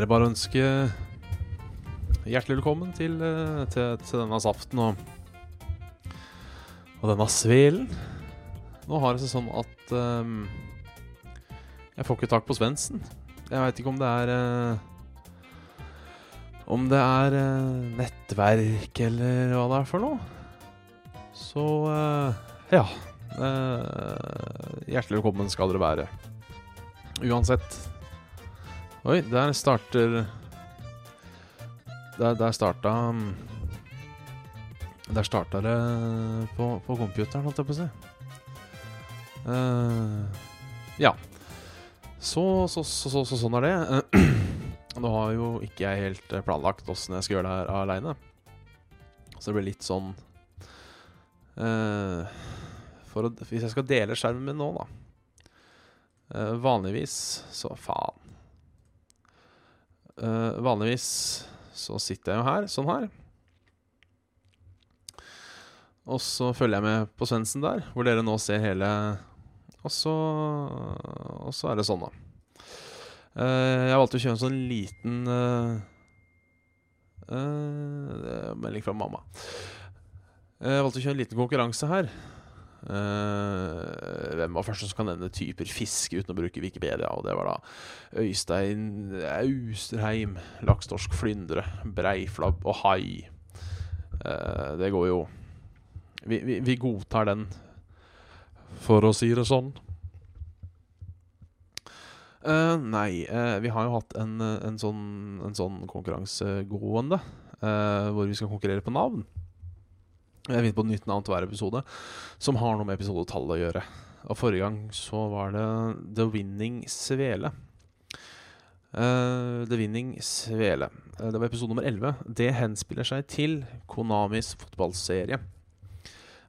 Er det bare å ønske hjertelig velkommen til, eh, til, til denne saften og, og denne svelen. Nå har det seg sånn at um, jeg får ikke tak på Svendsen. Jeg veit ikke om det er uh, Om det er uh, nettverk eller hva det er for noe. Så uh, ja. hjertelig velkommen skal dere være. Uansett. Oi, der starter Der, der starta um, Der starta det på, på computeren, holdt jeg på å si. Uh, ja. Så, så, så, så, så sånn er det. Nå har jo ikke jeg helt eh, planlagt åssen jeg skal gjøre det her aleine. Så det blir litt sånn uh, å, Hvis jeg skal dele skjermen min nå, da uh, Vanligvis så Faen. Eh, vanligvis så sitter jeg jo her, sånn her. Og så følger jeg med på Svendsen der, hvor dere nå ser hele Og så Og så er det sånn, da. Uh, jeg valgte å kjøre en sånn liten uh, Melding fra mamma. Jeg valgte å kjøre en liten konkurranse her. Eh, hvem var første som kan nevne typer fiske uten å bruke Wikipedia? Og det var da Øystein Austerheim, lakstorsk, flyndre, breiflabb og hai. Uh, det går jo vi, vi, vi godtar den, for å si det sånn. Uh, nei, vi har jo hatt en, en, sånn, en sånn konkurranse gående, hvor vi skal konkurrere på navn. Jeg finner på et nytt navn til hver episode, som har noe med episodetallet å gjøre. Og Forrige gang så var det The Winning Svele. Uh, The Winning Svele. Uh, det var episode nummer 11. Det henspiller seg til Konamis fotballserie.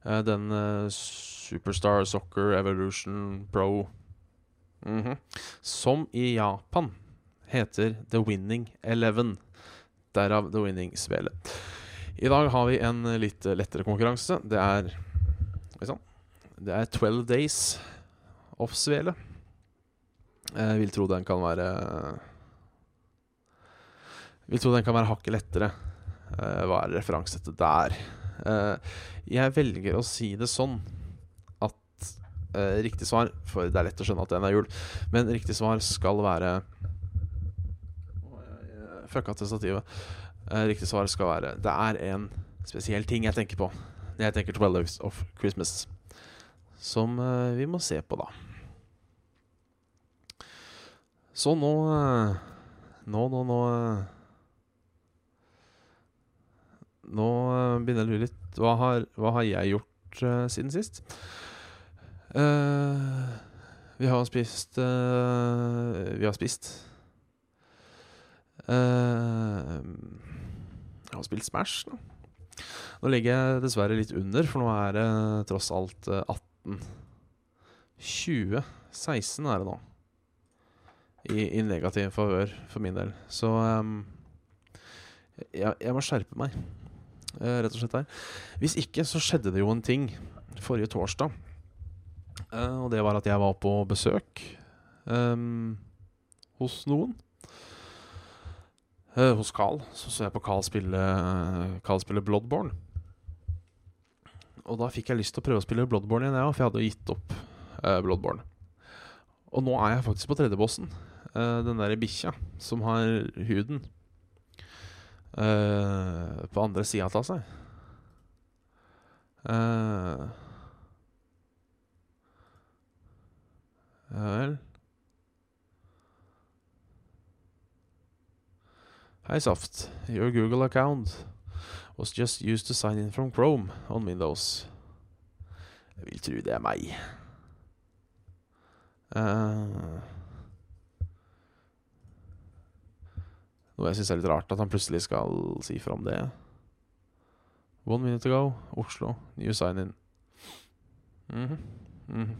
Uh, den Superstar Soccer Evolution Pro Mhm. Som i Japan heter The Winning Eleven. Derav The Winning Svele. I dag har vi en litt lettere konkurranse. Det er Det er 12 Days of Svele. Jeg vil tro den kan være Vil tro den kan være hakket lettere. Eh, Hva er referanse til der? Eh, Jeg velger å si det sånn at eh, riktig svar For det er lett å skjønne at den er jul, men riktig svar skal være Fucka til stativet. Eh, riktig svar skal være Det er en spesiell ting jeg tenker på når jeg tenker 12 Days of Christmas. Som eh, vi må se på, da. Så nå eh, Nå, nå, nå Nå begynner jeg å lure litt. Hva har, hva har jeg gjort uh, siden sist? Uh, vi har spist uh, Vi har spist Eh, Jeg har spilt Smash. Da. Nå ligger jeg dessverre litt under, for nå er det tross alt eh, 18 20 16 er det nå. I, i negativ favør for min del. Så um, jeg, jeg må skjerpe meg, uh, rett og slett her. Hvis ikke så skjedde det jo en ting forrige torsdag. Uh, og det var at jeg var på besøk um, hos noen. Eh, hos Carl. Så så jeg på Carl spille, Carl spille Bloodborne. Og da fikk jeg lyst til å prøve å spille Bloodborne igjen, jeg òg, for jeg hadde jo gitt opp uh, Bloodborne. Og nå er jeg faktisk på tredjebossen. Uh, den derre bikkja som har huden uh, på andre sida av seg. Uh, ja vel. Hei, Soft. Your Google account was just used to sign in from Chrome on Windows. Jeg vil tro det er meg. Uh, noe jeg syns er litt rart, at han plutselig skal si fra om det. One minute ago, Oslo, new sign in. Mhm, mhm.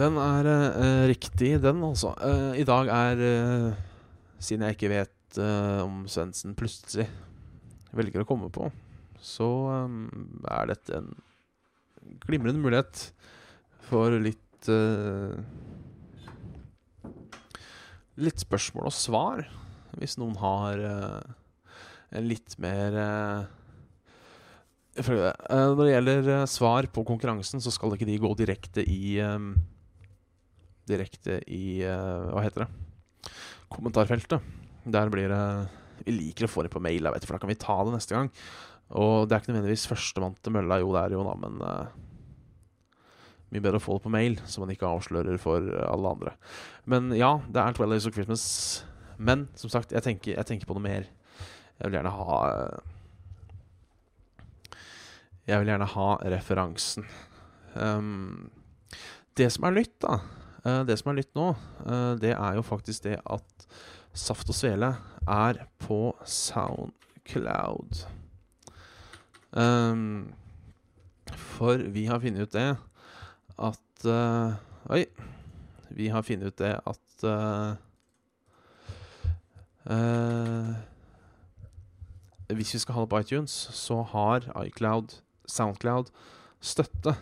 Den er uh, riktig, den, altså. Uh, I dag er uh, Siden jeg ikke vet om Svendsen plutselig velger å komme på, så um, er dette en glimrende mulighet for litt Litt spørsmål og svar, hvis noen har en litt mer Når det gjelder svar på konkurransen, så skal ikke de gå direkte i um, Direkte i Hva heter det? Kommentarfeltet. Der blir det Vi liker å få det på mail, jeg vet, for da kan vi ta det neste gang. Og det er ikke nødvendigvis førstemann til mølla, jo det er jo da, men mye bedre å få det på mail, så man ikke avslører for alle andre. Men ja, det er 'Twelve Days of Christmas'. Men som sagt, jeg tenker, jeg tenker, på noe mer. Jeg vil gjerne ha Jeg vil gjerne ha referansen. Um, det som er nytt, da Det som er nytt nå, uh, det er jo faktisk det at Saft og Svele er på Soundcloud. Um, for vi har funnet ut det at uh, Oi. Vi har funnet ut det at uh, uh, Hvis vi skal ha det på iTunes, så har iCloud, Soundcloud, støtte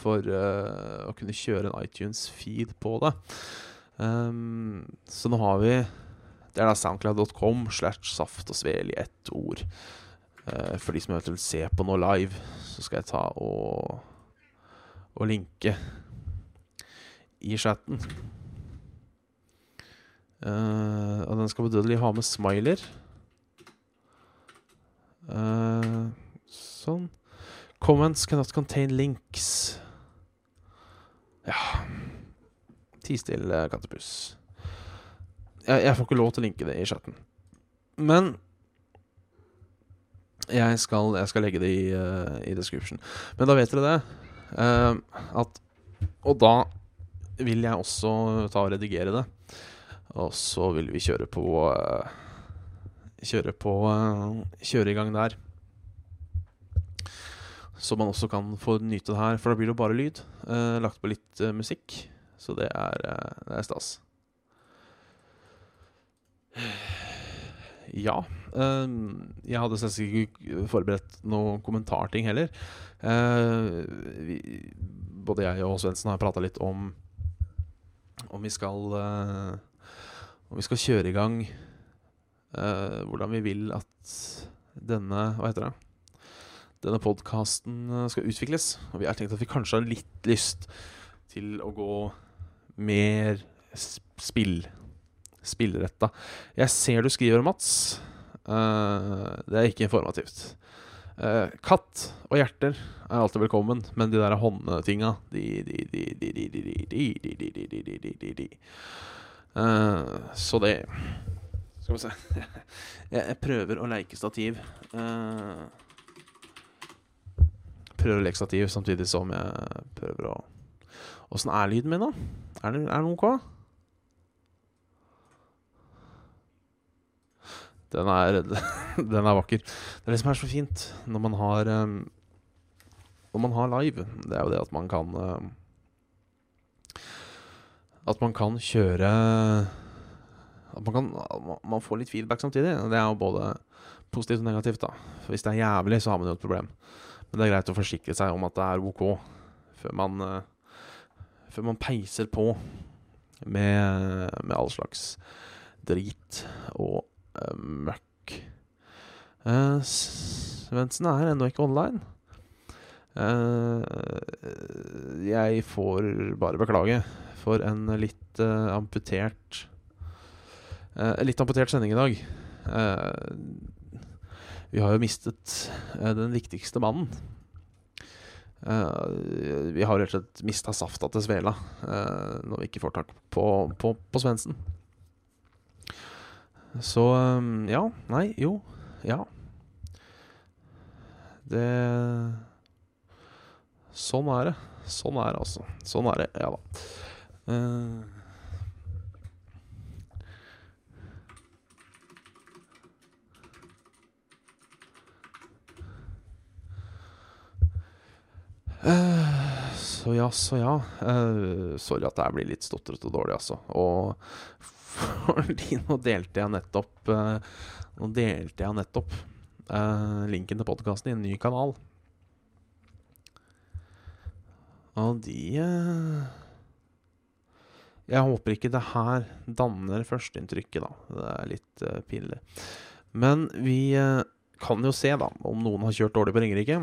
for å kunne kjøre en iTunes-feed på det. Um, så nå har vi Det er da soundcloud.com slash saft og svel i ett ord. for de som eventuelt ser på noe live, så skal jeg ta og og linke i chatten. Uh, og den skal bedødelig ha med smiler. Uh, sånn. Comments cannot contain links. Ja Ti stille, kattepuss. Jeg, jeg, får ikke lov til å linke det i chatten. Men jeg skal, jeg skal legge det i, uh, i description. Men da vet dere det. Uh, at, og da vil jeg også ta og redigere det. Og så vil vi kjøre på uh, Kjøre på Kjøre i gang der. Så man også kan få nyte det her. For da blir det bare lyd. lagt på litt musikk. Så det er, det er stas. Ja. Um, jeg hadde selvsagt ikke forberedt noen kommentarting heller. Uh, vi, både jeg og Svendsen har prata litt om om vi skal Om vi skal kjøre i gang hvordan vi vil at denne Hva heter det? denne podkasten skal utvikles. Og vi har tenkt at vi kanskje har litt lyst til å gå mer spill. Spillretta. Jeg ser du skriver, Mats. Det er ikke informativt. Katt og hjerter er alltid velkommen, men de der håndtinga Så det Skal vi se. Jeg prøver å leike stativ. Uh, prøver å leke stativ samtidig som jeg prøver å Åssen er lyden min, da? Er det, er den OK? Den er, den er vakker. Det er det som er så fint når man har um, Når man har live, det er jo det at man kan uh, At man kan kjøre At man kan Man får litt feedback samtidig. Det er jo både positivt og negativt, da. For hvis det er jævlig, så har man jo et problem. Men det er greit å forsikre seg om at det er OK før man, uh, før man peiser på med, med all slags drit og uh, møkk. Uh, Svendsen er ennå ikke online. Uh, jeg får bare beklage for en litt amputert Litt amputert sending i dag. Vi har jo mistet den viktigste mannen. vi har rett og slett mista safta til Svela når vi ikke får tak på, på, på Svendsen. Så um, ja. Nei, jo. Ja. Det Sånn er det. Sånn er det, altså. Sånn er det. Ja da. Uh, så ja, så ja. Uh, sorry at jeg blir litt stotrete og dårlig, altså. Og fordi nå delte jeg nettopp uh, Nå delte jeg nettopp linken til podkasten i en ny kanal. Og de eh, Jeg håper ikke det her danner førsteinntrykket, da. Det er litt pinlig. Men vi kan jo se, da, om noen har kjørt dårlig på Ringerike.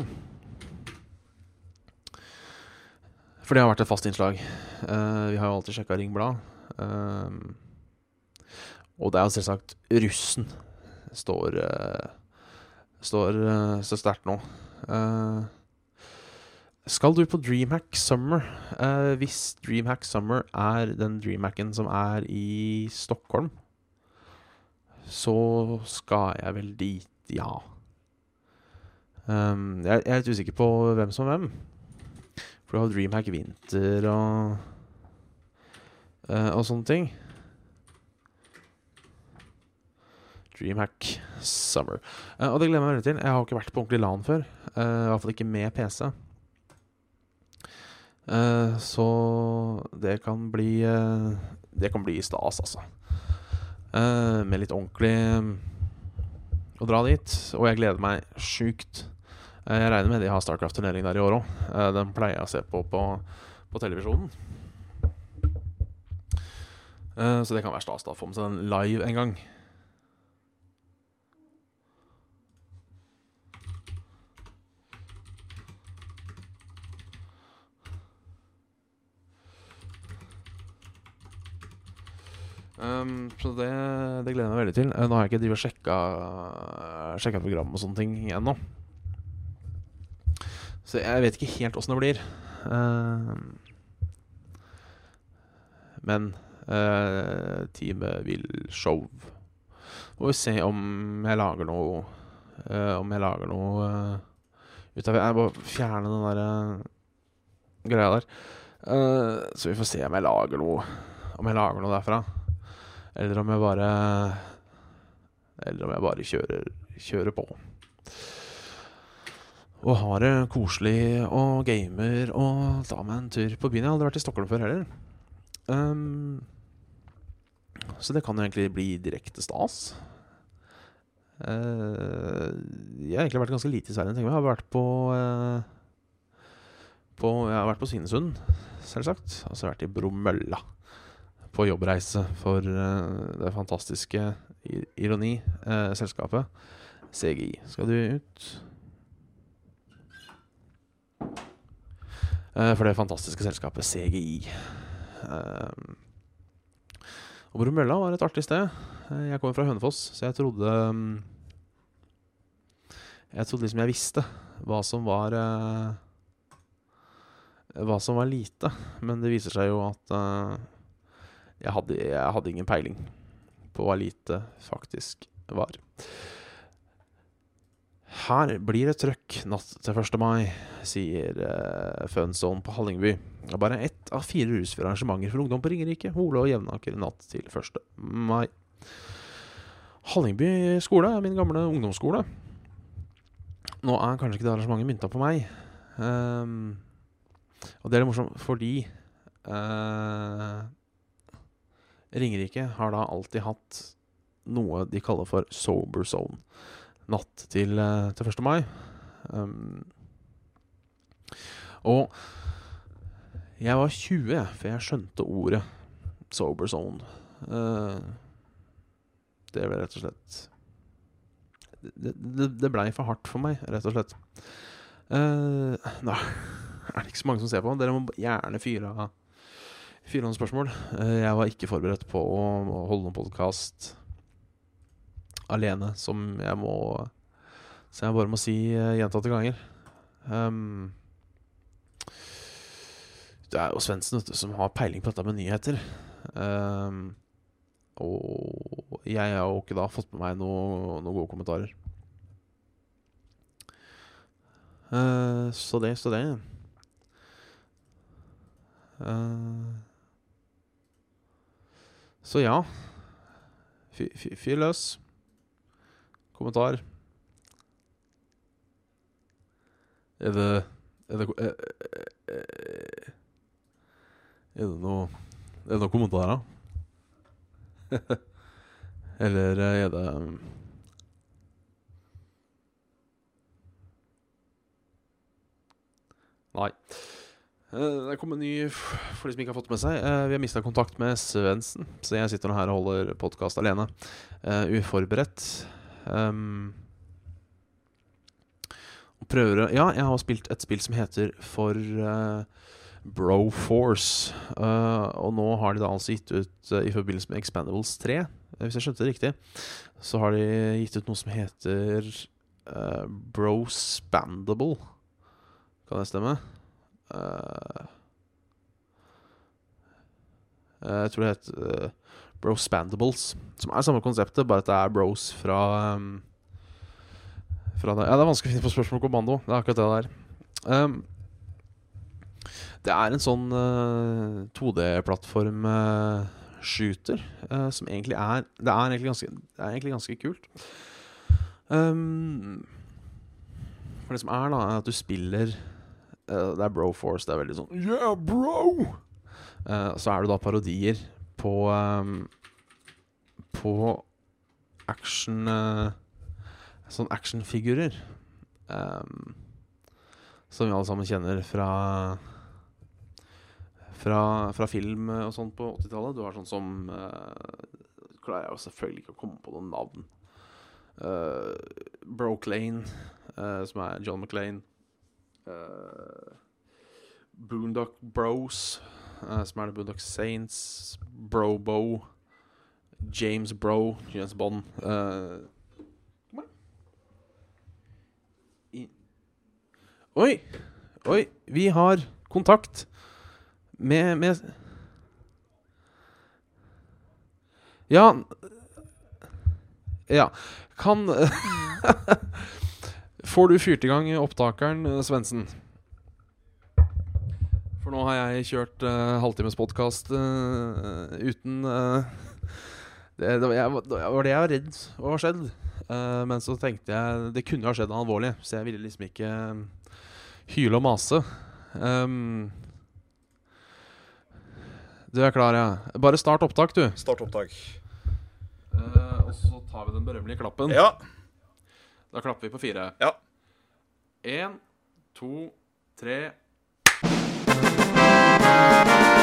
For det har vært et fast innslag. Uh, vi har jo alltid sjekka Ringblad. Uh, og det er jo selvsagt russen står Står så sterkt nå. skal du på Dreamhack Summer? hvis Dreamhack Summer er den Dreamhacken som er i Stockholm, så skal jeg vel dit, ja. Um, jeg, jeg, er litt usikker på hvem som er hvem. For du har Dreamhack Winter og uh, Og sånne ting. Dreamhack Summer. Uh, og det gleder jeg meg veldig til. Jeg har ikke vært på ordentlig LAN før. Uh, I hvert fall ikke med PC. så det kan bli Det kan bli stas, altså. Uh, med litt ordentlig å dra dit. Og jeg gleder meg sjukt. Uh, jeg regner med de har Starcraft-turnering der i år òg. Uh, den pleier jeg å se på på, på televisjonen. så det kan være stas å få med seg den live en gang. Um, så det, det, gleder jeg meg veldig til. Nå har jeg ikke drivet sjekka, sjekka program og sånne ting ennå. Så jeg vet ikke helt åssen det blir. Uh, men uh, teamet vil show. Må vi se om jeg lager noe uh, Om jeg lager noe ut av Jeg må fjerne den der greia der. så vi får se om jeg lager noe Om jeg lager noe derfra. Eller om jeg bare Eller om jeg bare kjører, kjører på. Og har det koselig og gamer og tar meg en tur på byen. Jeg har aldri vært i Stockholm før heller. Um, så det kan jo egentlig bli direkte stas. Uh, jeg har egentlig vært ganske lite i Sverige. Jeg har vært på, uh, på Jeg har vært på Svinesund, selvsagt. Og så har jeg vært i Bromølla på jobbreise for uh, det fantastiske ironi, uh, selskapet CGI. Skal du ut? For det fantastiske selskapet CGI. og Bromølla var et artig sted. jeg kommer fra Hønefoss, så jeg trodde um, Jeg trodde liksom jeg visste hva som var Hva som var lite. Men det viser seg jo at jeg hadde, jeg hadde ingen peiling på hva lite faktisk var. Her blir det trøkk natt til 1. mai, sier uh, Funzone på Hallingby. Det er bare ett av fire rusfrie arrangementer for ungdom på Ringerike, Hole og Jevnaker natt til 1. mai. Hallingby skole er min gamle ungdomsskole. Nå er kanskje ikke det arrangementet mynta på meg. Um, og det er litt morsomt fordi uh, Ringerike har da alltid hatt noe de kaller for sober zone. Natt til, eh, til 1. mai. Um, og jeg var 20 før jeg skjønte ordet sober zone. Uh, det ble rett og slett Det, det, det blei for hardt for meg, rett og slett. Uh, da er det ikke så mange som ser på. Dere må gjerne fyre av Fire spørsmål. Uh, jeg var ikke forberedt på å holde noen podkast alene, som jeg må Som jeg bare må si uh, gjentatte ganger. Um, det er jo Svendsen som har peiling på dette med nyheter. Um, og jeg har jo ikke da fått med meg noen noe gode kommentarer. Uh, så det, så det. Uh, så ja. Fyr løs. Kommentar. Er det Er det Er, er det noe Er det noen kommentarer? Eller er det Nei. Eh, Det kom en ny For de som ikke har fått med seg. eh, Vi har mista kontakt med Svendsen, så jeg sitter nå her og holder podkast alene. Eh, uforberedt. Um, prøver å Ja, jeg har spilt et spill som heter for uh, Broforce. Uh, og nå har de da altså gitt ut, uh, i forbindelse med Expandables 3, eh, hvis jeg skjønte det riktig, så har de gitt ut noe som heter uh, Brospandable. Kan det stemme? Jeg tror det uh, Brospandables. Som er samme konseptet, bare at det er bros fra um, Fra det. Ja, det er vanskelig å finne på spørsmål kommando. Det er akkurat det der. Um, det er en sånn 2D-plattform-shooter som egentlig er Det er egentlig ganske, er egentlig ganske kult. Um, for det som er, da, er at du spiller uh, Det er Broforce. Det er veldig sånn Yeah, bro! Eh, så er det da parodier på ehm, På action uh, Sånn actionfigurer. Um, som vi alle sammen kjenner fra Fra, fra film og sånn på 80-tallet. Du har sånn som uh, Klarer jeg jo selvfølgelig ikke å komme på noen navn. Uh, Lane uh, som er John McLean. Uh, Boondock Bros, som er The Boondock Saints. Brobo. James Bro, James Bond. I- Oi! Oi, vi har kontakt med, med Ja Ja. Kan Får du fyrt i gang opptakeren, eh, Svendsen? For nå har jeg kjørt uh, halvtimes podkast uten uh, det, det, var, jeg, det var det jeg var redd var skjedd. Uh, men så tenkte jeg det kunne ha skjedd noe alvorlig, så jeg ville liksom ikke eh, hyle og mase. Um, du er klar, ja. Bare start opptak, du. Start opptak. Uh, og så tar vi den berømmelige klappen. Ja. Da klapper vi på fire. Ja. Én, to, tre. Yes,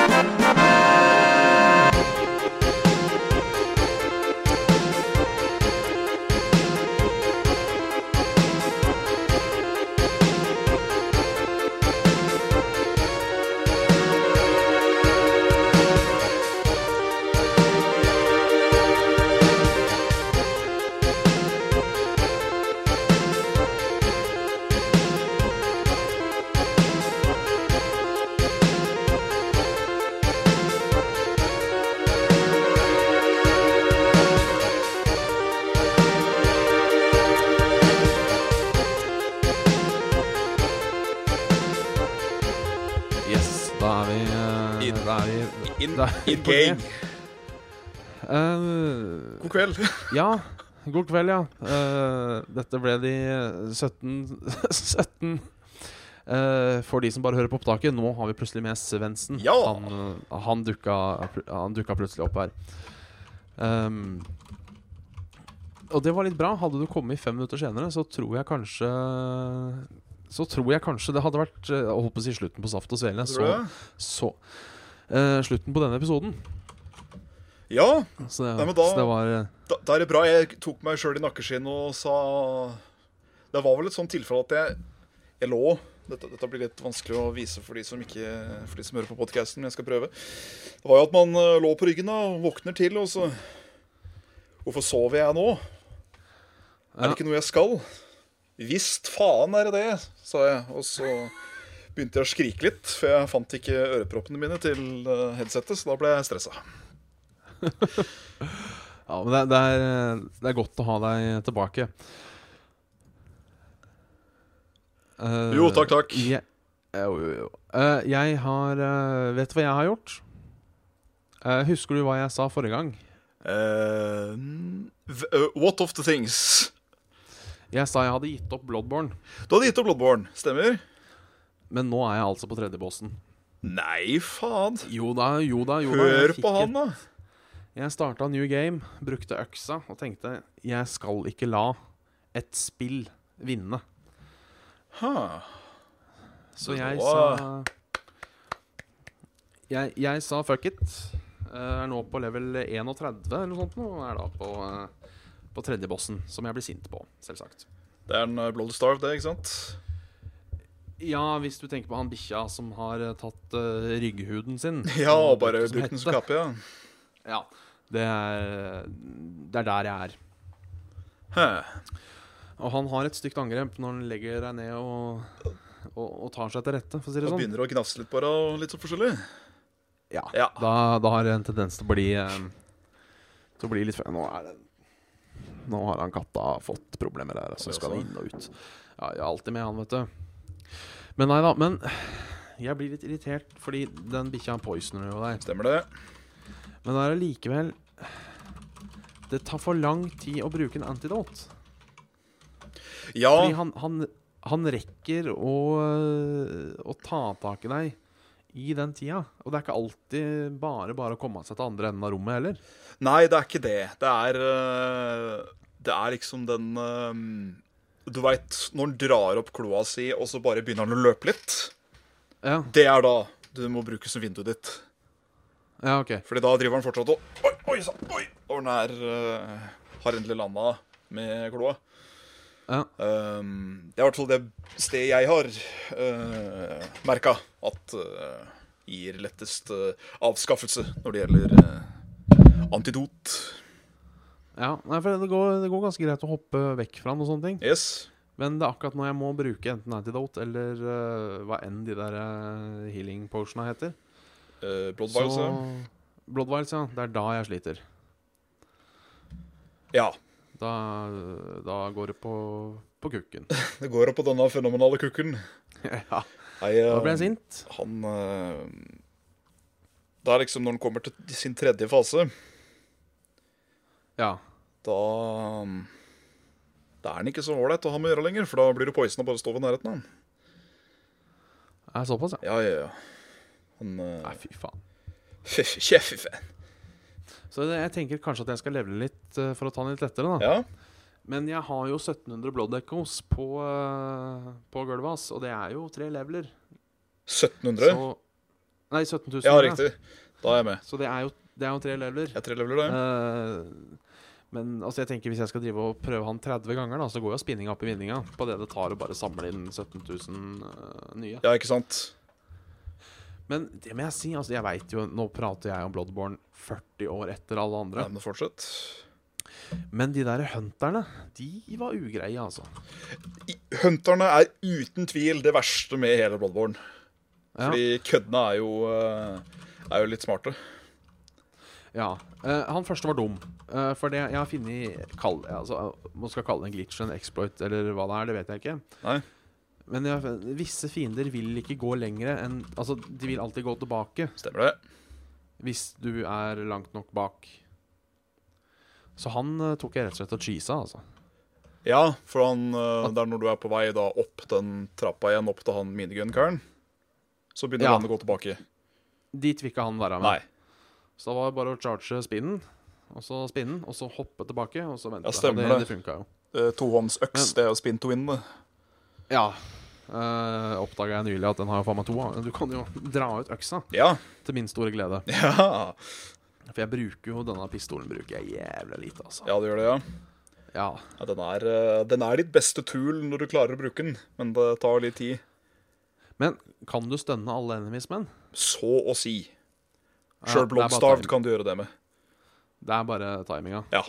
det. game. Eh, God kveld. Ja, god kveld, ja. Uh, dette ble de 17 17 uh, For de som bare hører på opptaket, nå har vi plutselig med Svendsen. Ja. Han, eh, han, dukka, han dukka plutselig opp her. Um, og det var litt bra. Hadde du kommet fem minutter senere, så tror jeg kanskje Så tror jeg kanskje det hadde vært Å Jeg holdt på å si slutten på Saft og Svele. Så, så eh, Slutten på denne episoden. Ja, Så, Nei, men da- så det var eh, da, da er det bra. Jeg tok meg sjøl i nakkeskinnet og sa Det var vel et sånt tilfelle at jeg, jeg lå dette, dette blir litt vanskelig å vise for de som, ikke, for de som hører på podkasten, men jeg skal prøve. Det var jo at man eh, lå på ryggen da, og våkner til, og så Hvorfor sover jeg nå? Er det ikke noe jeg skal? Visst faen er det det, sa jeg. Og så begynte jeg å skrike litt, for jeg fant ikke øreproppene mine til eh, headsetet, så da ble jeg stressa. Ja, men det, det, er, det er godt å ha deg tilbake. Uh, Jo, takk, takk. Jeg, jo, jo, jo. Uh, jeg har uh, Vet du hva jeg har gjort? Eh, husker du hva jeg sa forrige gang? Eh, eh, what of the things? Jeg sa jeg hadde gitt opp Bloodborne. Du hadde gitt opp Bloodborne, stemmer? Men nå er jeg altså på tredje bossen. Nei, faen. Jo da, jo da. jo da Hør på han, da. Jeg starta new game, brukte øksa og tenkte jeg skal ikke la et spill vinne. Ha. Så jeg sa Jeg, jeg sa fuck it. Eh, er nå på level 31 eller noe sånt. Nå er da på, eh, på tredje bossen, som jeg blir sint på, selvsagt. Det er en uh, Blood Starve, det, ikke sant? Ja, hvis du tenker på han bikkja som har eh, tatt uh, rygghuden sin. Ja, og bare brukt den som kappe, ja. Ja, det er, det er der jeg er. Hæ. Og han har et stygt angrep når han legger deg ned og, og, og tar seg til rette, for å si det sånn. begynner å gnafse litt på deg og litt så forskjellig. Ja, Ja. Da, da har det en tendens til å bli eh, Til å bli litt Nå er det Nå har han katta fått problemer der, så altså, skal han inn og ut. Ja, jeg er alltid med han, vet du. Men nei da. Men jeg blir litt irritert, fordi den bikkja poisoner jo deg. Stemmer det? Men det er allikevel Det tar for lang tid å bruke en antidote. Ja. Fordi han, han, han rekker å, å ta tak i deg i den tida. Og det er ikke alltid bare bare å komme seg til andre enden av rommet heller. Nei, det er ikke det. Det er øh, Det er liksom den øh, Du veit, når han drar opp kloa si, og så bare begynner han å løpe litt, Ja, det er da du må bruke som vinduet ditt. ja ok. Fordi da driver han fortsatt og Oi, oi sann! Oi! Og han er uh, Har endelig landa med kloa. Ja. Um, det er i hvert fall det stedet jeg har uh, merka at uh, gir lettest uh, avskaffelse når det gjelder antidot. Ja nei, for det går, det går ganske greit å hoppe vekk fra noen sånne ting. Yes. Men det er akkurat når jeg må bruke enten antidote eller uh, hva enn de der øh, healing potiona heter. Uh, Blood Vials, ja. Blood Vials, ja. Det er da jeg sliter. ja. Da, da går det på, på kukken. Det går opp på denne fenomenale kukken. ja, Nei, da ble jeg sint. han Det er liksom når han kommer til sin tredje fase, Ja. da um, Da er han ikke så ålreit å ha med å gjøre lenger, for da blir du poisona bare å stå ved nærheten av. Det er såpass, ja. Ja, ja, ja. Han uh, Nei, fy faen. Kjeffe. Så jeg tenker kanskje at jeg skal levele litt øh, for å ta den litt lettere, da. Ja. Men jeg har jo 1700 blood echoes på, øh, på gulvet hans, og det er jo tre leveler. 1700? Så Nei, 17 000. Ja, riktig. Da er jeg med. Så det er jo, det er jo tre leveler. Er tre leveler, det. Uh, men altså jeg tenker hvis jeg skal drive og prøve han 30 ganger, da så går jo spinninga opp i vinninga på det det tar å bare samle inn 17 000 uh, nye. Ja, ikke sant? Men det må jeg si, altså jeg vet jo Nå prater jeg om Bloodborne 40 år etter alle andre. Ja, men fortsett. Men de der hunterne, de var ugreie, altså. Hunterne er uten tvil det verste med hele Bloodborne. Ja. Fordi køddene er jo, uh, er jo litt smarte. Ja. Uh, han første var dum. Uh, for det jeg har funnet kall, altså, Man skal kalle det en glitch, en exploit eller hva det er, det vet jeg ikke. Nei. Men jeg, visse fiender vil ikke gå lenger enn Altså, de vil alltid gå tilbake. Stemmer det? Hvis du er langt nok bak. Så han uh, tok jeg rett og slett og cheesa, altså. Ja, for han, det er når du er på vei da opp den trappa igjen, opp til han minigun-karen, så begynner Ja. han å gå tilbake. Dit vil ikke han være med. Nei. Så da var det bare å charge spinnen, og så spinnen, og så hoppe tilbake, og så vente. Ja, stemmer og det. det. Det jo. Uh, Tohåndsøks, Men- det er jo spin to win. det. Ja. Uh, Oppdaga jeg nylig at den har jo faen meg to. Du kan jo dra ut øksa, Ja. til min store glede. Ja. For jeg bruker jo denne pistolen bruker jeg jævlig lite, altså. ja, du gjør det, ja. Ja. ja den, er, uh, den er ditt beste tool når du klarer å bruke den, men det tar litt tid. Men kan du stønne alle enemies menn? Så å si. Sjøl timing. kan du gjøre det med. Det er bare timinga. Ja.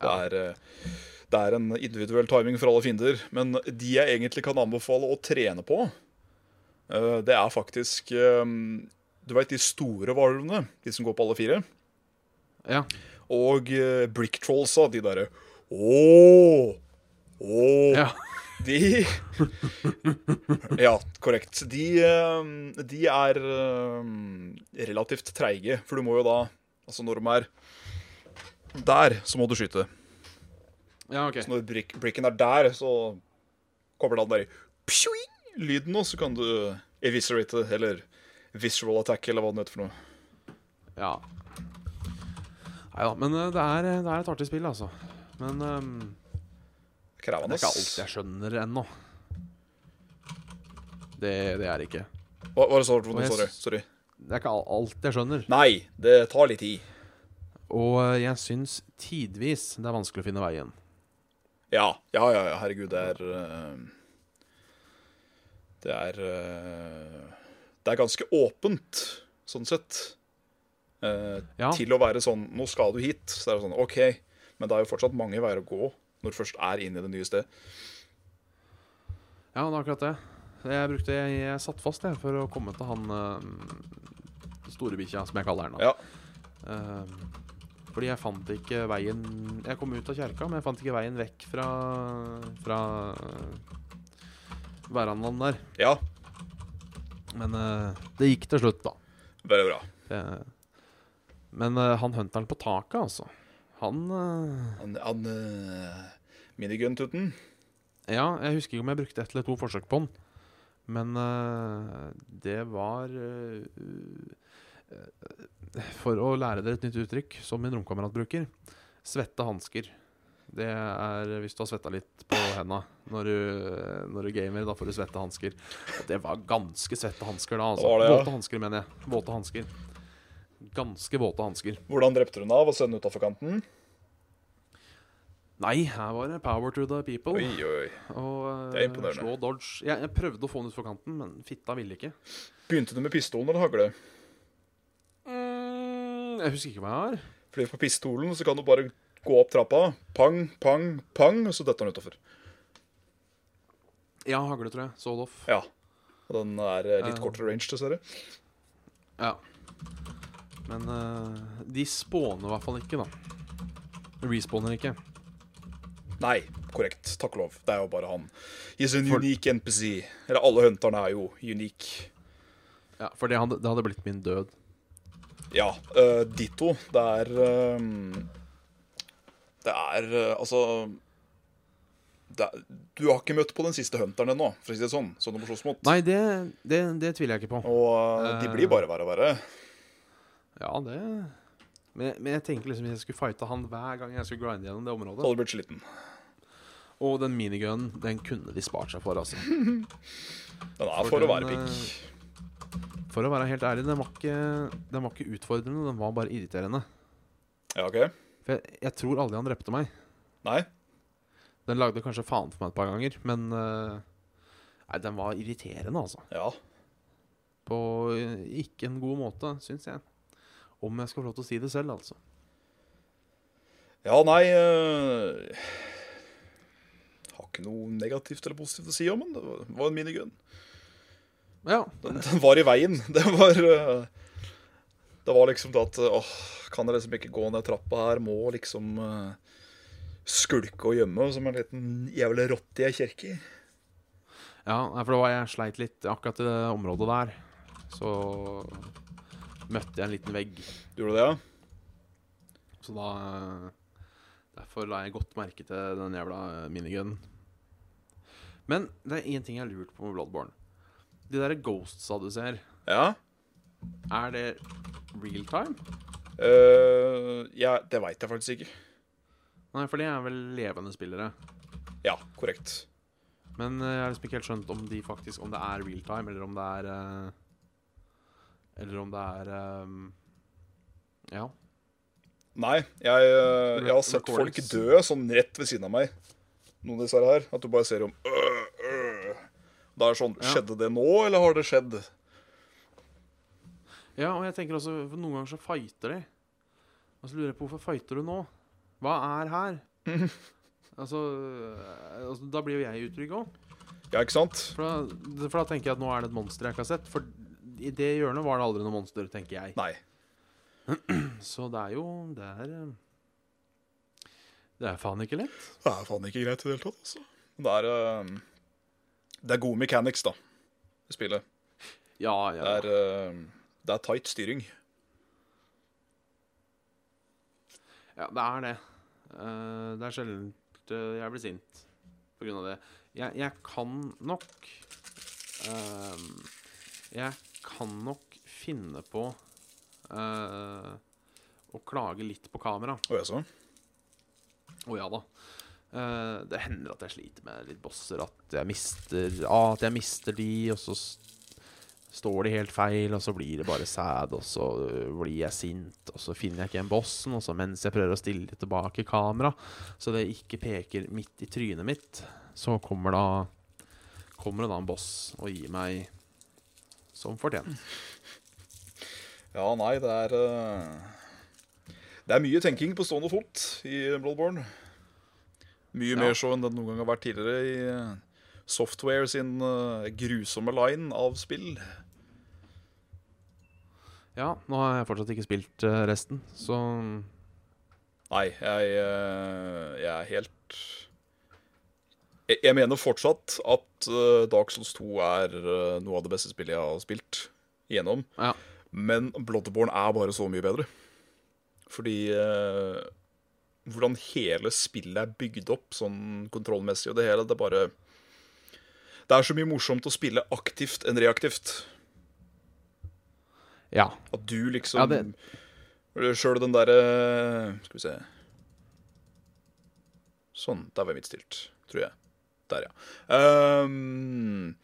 Det er, uh, det er en individuell timing for alle fiender, men de jeg egentlig kan anbefale å trene på, uh, det er faktisk um, Du veit de store varulvene, de som går på alle fire? Ja. Og brick trollsa, de derre Ååå! Ååå! ja. De Ja, korrekt. De, eh, de er eh, relativt treige, for du må jo da Altså, når de er der, så må du skyte. Ja, OK. Så når brick, bricken er der, så kommer den der psjoing, lyden, og så kan du eviscerate, eller visual attack, eller hva det heter for noe. Ja. Nei da, men eh, det er, det er et artig spill, altså. Men ehm, det er ikke alt jeg skjønner ennå. Det, det er det ikke. Hva hva sa du Sorry. Sorry. det er ikke alt jeg skjønner. Nei, det tar litt tid. Og eh, jeg syns tidvis det er vanskelig å finne veien. Ja, ja, ja, ja herregud, det er eh, Det er eh, Det er ganske åpent, sånn sett. Ja. Til å være sånn Nå skal du hit. Så det er sånn OK, men det er jo fortsatt mange veier å gå når du først er inne i det nye stedet. Ja, det er akkurat det. Jeg brukte Jeg, jeg satt fast jeg, for å komme til han uh, storebikkja, som jeg kaller han. Ja. Uh, fordi jeg fant ikke veien Jeg kom ut av kjerka, men jeg fant ikke veien vekk fra Fra verandaen der. ja, Men eh, det gikk til slutt, da. veldig bra. Det, men eh, han hunteren på taket, altså Han eh, Han, han uh, Minigun-tutten. Ja, jeg husker ikke om jeg brukte ett eller to forsøk på den. Men uh, det var eh, eh, For å lære dere et nytt uttrykk, som min romkamerat bruker svette hansker. Det er hvis du har svetta litt på henda når du, når du gamer. Da får du svette hansker. Og det var ganske svette hansker da. Altså. Våte hansker, mener jeg. Våte hansker. Ganske våte hansker. Hvordan drepte du den av? Og sendte utafor kanten? Nei, her var det power to the people. Oi, oi. Og Det er eh, imponerende. slå dodge. Jeg, jeg prøvde å få den utfor kanten, men fitta ville ikke. Begynte du med pistolen eller hagle? Mm, jeg husker ikke hva jeg har. Fordi på pistolen så kan du bare gå opp trappa. Pang, pang, pang, og så detter den utafor. Ja, hagle, tror jeg. Sold off. Ja. Og den er eh, litt uh, kortere range, dessverre. Ja. Men uh, de spåner i hvert fall ikke, da. Respawner ikke. Nei, korrekt. Takk og lov. Det er jo bare han. He's an For- unique NPC. Eller alle hunterne er jo unique. Ja, For det hadde, det hadde blitt min død. Ja, uh, ditto. Det er um, Det er uh, altså det er, Du har ikke møtt på den siste hunteren ennå, for å si det sånn. Sånn du må slåss mot. Nei, det, det, det tviler jeg ikke på. Og uh, de blir bare verre og verre. Ja, det men jeg, men jeg tenker liksom jeg skulle fighte han hver gang jeg skulle grinde gjennom det Så området hadde du blitt sliten. Og den minigunen, den kunne de spart seg for, altså. Den er For for å være pikk. eh, For å være helt ærlig, den var ikke, den var ikke utfordrende, den var bare irriterende. Ja, OK? For jeg, jeg tror aldri han drepte meg. Nei? Den lagde kanskje faen for meg et par ganger, men eh, Nei, den var irriterende, altså. Ja. På eh, ikke en god måte, syns jeg. Om jeg skal få lov til å si det selv, altså. Ja, nei øh, Har ikke noe negativt eller positivt å si om den. Det var- en minigun. Ja. Den, den var i veien. Det var øh, Det var liksom det at åh, kan jeg liksom ikke gå ned trappa her? Må liksom øh, skulke og gjemme som en liten jævla rotte jeg kjerke kirke. ja for det var jeg sleit litt akkurat i det området der. Så møtte jeg en liten vegg. Gjorde du det, ja? Så da eh, Derfor la jeg godt merke til den jævla eh, minigunnen. Men det er én ting jeg har lurt på med Bloodborne. De der ghostsa du ser, Ja? er det real time? Uh, ja det veit jeg faktisk ikke. Nei, for det er vel levende spillere. Ja, korrekt. Men jeg har liksom ikke helt skjønt om de faktisk Om det er real time, eller om det er eh, Eller om det er um, Ja. Nei, jeg, eh, jeg har sett folk dø sånn rett ved siden av meg. Noen av disse her. At du bare ser om øh, øh. Da er det sånn Ja. Skjedde det nå, eller har det skjedd? Ja, og jeg tenker også for Noen ganger så fighter de. Og så lurer jeg på hvorfor fighter du nå? Hva er her? altså, eh, altså Da blir jo jeg utrygg òg. Ja, ikke sant? For, da- for da tenker jeg at nå er det et monster jeg ikke har sett. For i det hjørnet var det aldri noe monster, tenker jeg. Nei. Så det er jo Det er Det er faen ikke lett. Det er faen ikke greit i det hele tatt, altså. Det er, eh, det er gode mechanics, da, i spillet. Ja, Det ja. er, eh, det er tight styring. ja det er det. Eh, det er sjelden jeg blir sint på grunn av det. Jeg, jeg kan nok Jeg kan nok finne på uh, å klage litt på kamera. Å jaså? Å ja da. Uh, det hender at jeg sliter med litt bosser. At jeg mister ah, At jeg mister de, og så står de helt feil, og så blir det bare sæd, og så øh, blir jeg sint, og så finner jeg ikke igjen bossen, og så mens jeg prøver å stille tilbake kamera, så det ikke peker midt i trynet mitt, så kommer da Kommer det da en boss og gir meg som fortjent. Ja, nei, det er eh, Det er mye tenking på stående fot i Bloodborne. Mye Ja. mer så enn det noen gang har vært tidligere i eh, Software sin eh, grusomme line av spill. Ja, nå har jeg fortsatt ikke spilt resten, så Nei, jeg, jeg er helt jeg, mener fortsatt at eh, Dark Souls 2 er eh, noe av det beste spillet jeg har spilt igjennom. ja. Men Bloodborne er bare så mye bedre. Fordi eh, hvordan hele spillet er bygd opp sånn kontrollmessig og det hele, det er bare Det er så mye morsomt å spille aktivt enn reaktivt. Ja. At du liksom Ja, det- Sjøl den derre Skal vi se Sånn. Der var jeg midtstilt, tror jeg. Der, ja. Um,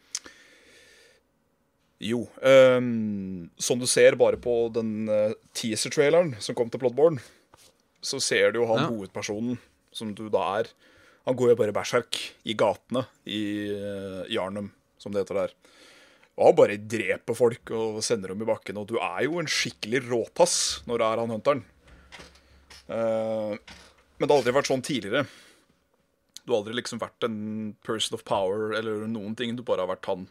jo Um, Som du ser bare på den uh, teaser-traileren som kom til Bloodborne, så ser du jo han Ja. hovedpersonen, som du da er. Han går jo bare berserk i gatene i uh, Jarnum, som det heter der. Og han bare dreper folk og sender dem i bakken. Og du er jo en skikkelig råtass når du er han hunteren. Uh, men det har aldri vært sånn tidligere. Du har aldri liksom vært en person of power eller noen ting. Du bare har vært han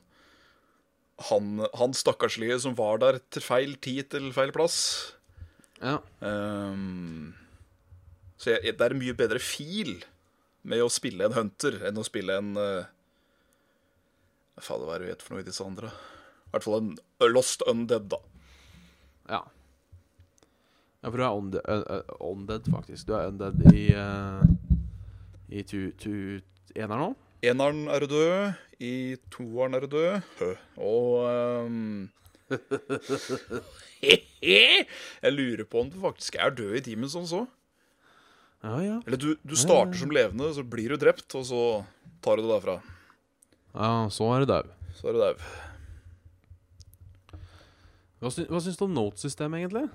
Han, han stakkarslige som var der til feil tid til feil plass. ja. Um, så jeg, det er mye bedre feel med å spille en hunter enn å spille en uh, faen hva er det vi heter for noe i disse andre? I hvert fall en Lost Undead, da. Ja. Ja, for du er undead faktisk. Du er undead i uh, I tu, tu eneren nå? Eneren er død, i toeren er død, Hø. og um, Jeg lurer på om du faktisk er død i Demon's også. òg. Ja, ja. Eller du, du starter som levende, så blir du drept, og så tar du det derfra. Ja, så er du dau. Så er du dau. Hva, sy hva syns du om notesystemet, egentlig?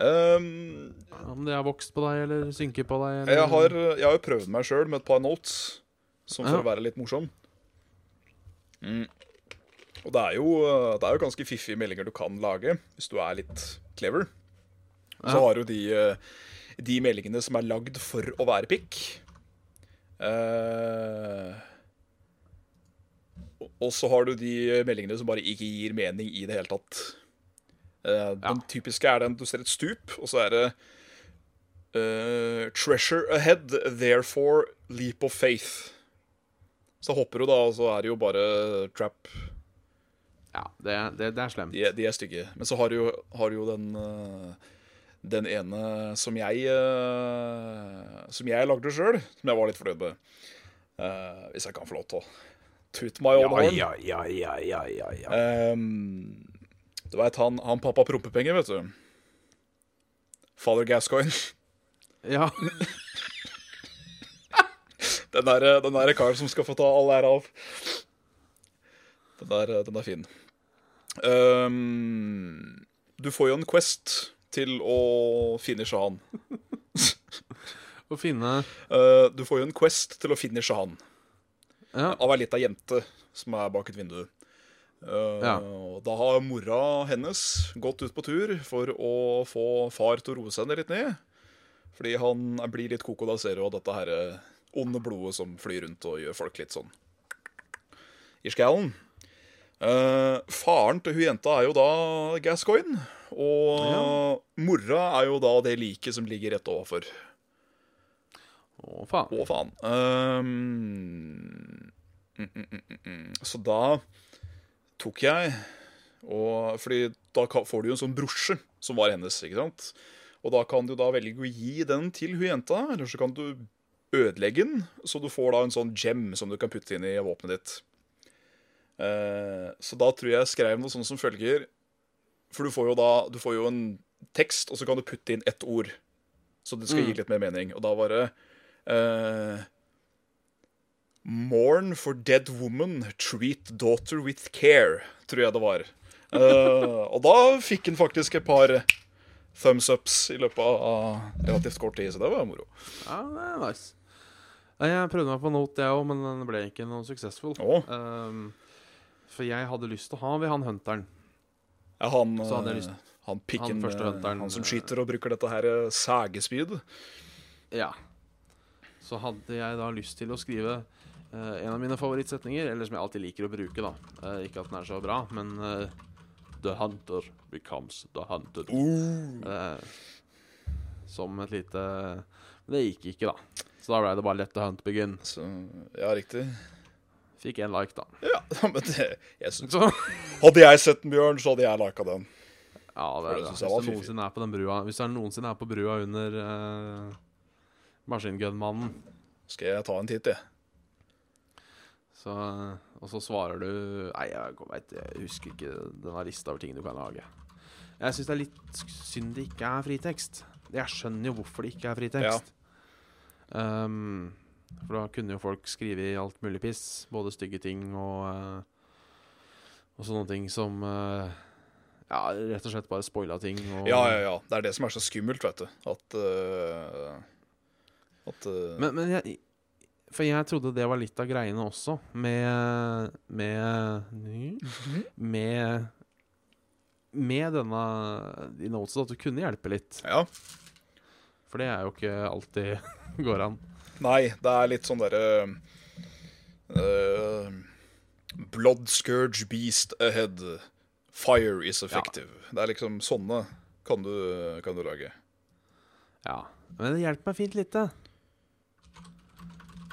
Ehm, Om det har vokst på deg, eller synker på deg? Eller? Jeg har, jeg har jo prøvd meg sjøl med et par notes, som for Ja. å være litt morsom. Mm. Og det er, jo, det er jo ganske fiffige meldinger du kan lage, hvis du er litt clever. Så Ja. har du de, eh, de meldingene som er lagd for å være pikk. Uh, og så har du de meldingene som bare ikke gir mening i det hele tatt. Eh, den typiske er den du ser et stup, og så er det uh, Treasure ahead, therefore leap of faith. Så hopper du, da, og så er det jo bare trap. Ja, det, det, det er slemt. De, de er stygge. Men så har du jo, har du jo den uh, Den ene som jeg Som jeg lagde sjøl, som jeg var litt fornøyd med. Hvis jeg kan få lov til å toot my own horn. ja, ja, ja, ja, ja, ja. Ehm, du veit han, han pappa prompepenger, vet du. Father Gascoigne. ja. Den derre den der karen som skal få ta all ære av. Den der, den er fin. Um, du får jo en quest til å finishe han. Å finne uh, du får jo en quest til å finishe han. Ja. Av ei lita jente som er bak et vindu. Eh, Ja. og Da har mora hennes gått ut på tur for å få far til å roe seg ned litt ned. Fordi han blir litt koko da ser du dette her eh, onde blodet som flyr rundt og gjør folk litt sånn i skallen. Uh, faren til hun jenta er jo da Gascoigne. Og mora er jo da det liket som ligger rett overfor. Å, faen. Å, faen. Mm, mm, mm, mm. Så da tok jeg og, Fordi da får du jo en sånn brosje som var hennes, ikke sant? Og da kan du da velge å gi den til hun jenta, eller så kan du ødelegge den, så du får da en sånn gem som du kan putte inn i våpenet ditt. Eh, så da tror jeg jeg skrev noe sånn som følger For du får jo da Du får jo en tekst, og så kan du putte inn ett ord. Så det skal gi litt mer mening. Og da var det eh, Mourn for dead woman, treat daughter with care, tror jeg det var. Uh, og da fikk han faktisk et par thumbs ups i løpet av relativt kort tid, så det var moro. Ja, det er nice. Jeg prøvde meg på Note, jeg òg, men den ble ikke noe successful. Oh. Um, for jeg hadde lyst til å ha ved han hunteren. Ja, han, Så hadde jeg eh, lyst- han pikken, han eh, hunteren, han som eh, skyter og bruker dette her eh, sagespyd. Ja. Så hadde jeg da lyst til å skrive eh, en av mine favorittsetninger, eller som jeg alltid liker å bruke, da. Eh, ikke at den er så bra, men eh, The hunter becomes the hunted. Eh, som et lite Men det gikk ikke, da. Så da ble det bare let the hunt begin. Så, ja, riktig. Fikk én like, da. Ja, men det, jeg synes, Hadde jeg sett den, bjørn, så hadde jeg lika den. Ja, det, det det, hvis fiffig. noensinne er på den brua Hvis du noensinne er på brua under uh, Maskingunmannen, Skal jeg ta en titt, jeg. Så, og så svarer du Nei, jeg, vet, jeg husker ikke denne lista over ting du kan lage. Jeg syns det er litt synd det ikke er fritekst. Jeg skjønner jo hvorfor det ikke er fritekst. Um, for da kunne jo folk skrive i alt mulig piss. Både stygge ting og eh, Og sånne ting som eh, Ja, rett og slett bare spoila ting. Og, Ja, ja, ja. Det er det som er så skummelt, vet du. At uh, At uh... Men, men jeg For jeg trodde det var litt av greiene også, med Med Med Med denne i Notes, at du kunne hjelpe litt. Ja. For det er jo ikke alltid går an. Nei, det er litt sånn derre uh, Blood scourge beast ahead. Fire is effective. Det er liksom sånne kan du, kan du lage. Ja. Men det hjelper meg fint lite.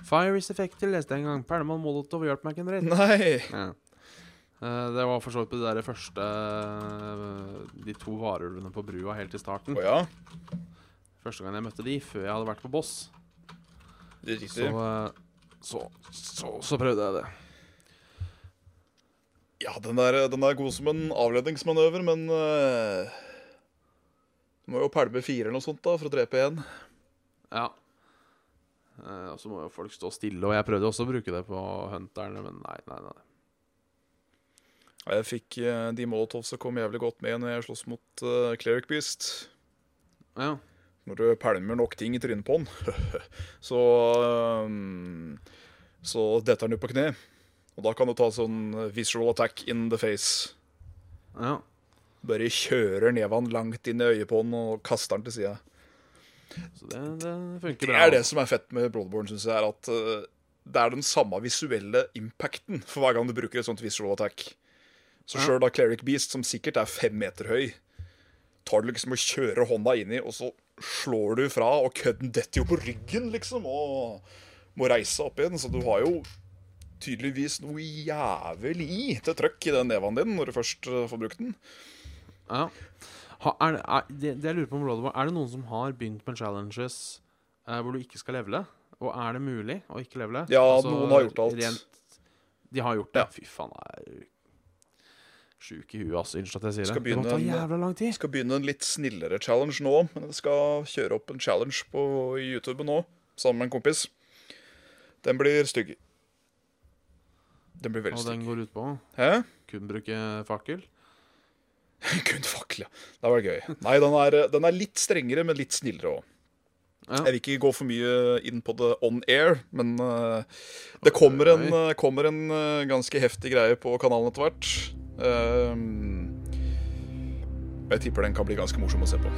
Fire is effective, leste jeg en gang. Perlemann Molotov hjalp meg ikke en dritt. Nei. Ja. Uh, det var for så vidt på de der første uh, De to varulvene på brua helt i starten. Å ja. Første gang jeg møtte de, før jeg hadde vært på Boss. Det er Så, eh, så, så, så prøvde jeg det. Ja, den er, den er god som en avledningsmanøver, men Du må jo pælme fire eller noe sånt da, for å drepe én. Ja. Eh, og så må jo folk stå stille, og jeg prøvde også å bruke det på hunterne, men nei, nei, nei. Jeg fikk eh, de molotovs som kom jævlig godt med når jeg sloss mot uh, Cleric Beast. Ja. Når du pælmer nok ting i trynet på den, så um, Så detter den jo på kne. Og da kan du ta sånn visual attack in the face. ja. Bare kjører neven langt inn i øyet på den og kaster den til sida. Så det, det funker Det er det som er fett med Bloodborne, syns jeg, er at uh, det er den samme visuelle impacten for hver gang du bruker et sånt visual attack. Så sjøl da Cleric Beast, som sikkert er fem meter høy, tar du liksom og kjører hånda inni, og så slår du fra, og kødden detter jo på ryggen, liksom, og må reise opp igjen. Så du har jo tydeligvis noe jævlig til trøkk i den neven din når du først uh, får brukt den. Ja. Ha, er er, det, det jeg lurer på om Bloodborne, er det noen som har begynt med challenges eh, hvor du ikke skal levele? Og er det mulig å ikke levele? Ja, noen har gjort alt. Rent, de har gjort det? Ja. Fy faen, jeg er sjuk i huet, altså. Unnskyld at jeg sier det. Det må ta jævla lang tid. Skal begynne en litt snillere challenge nå, men jeg skal kjøre opp en challenge på YouTube nå, sammen med en kompis. Den blir stygg. Den blir veldig stygg. Og den går ut på Hæ? kun bruke fakkel. Kun fakler. Det var gøy. Nei, den er, den er litt strengere, men litt snillere òg. Ja. Jeg vil ikke gå for mye inn på det on air, men uh, det kommer en, uh, kommer en uh, ganske heftig greie på kanalen etter hvert. Um, jeg tipper den kan bli ganske morsom å se på.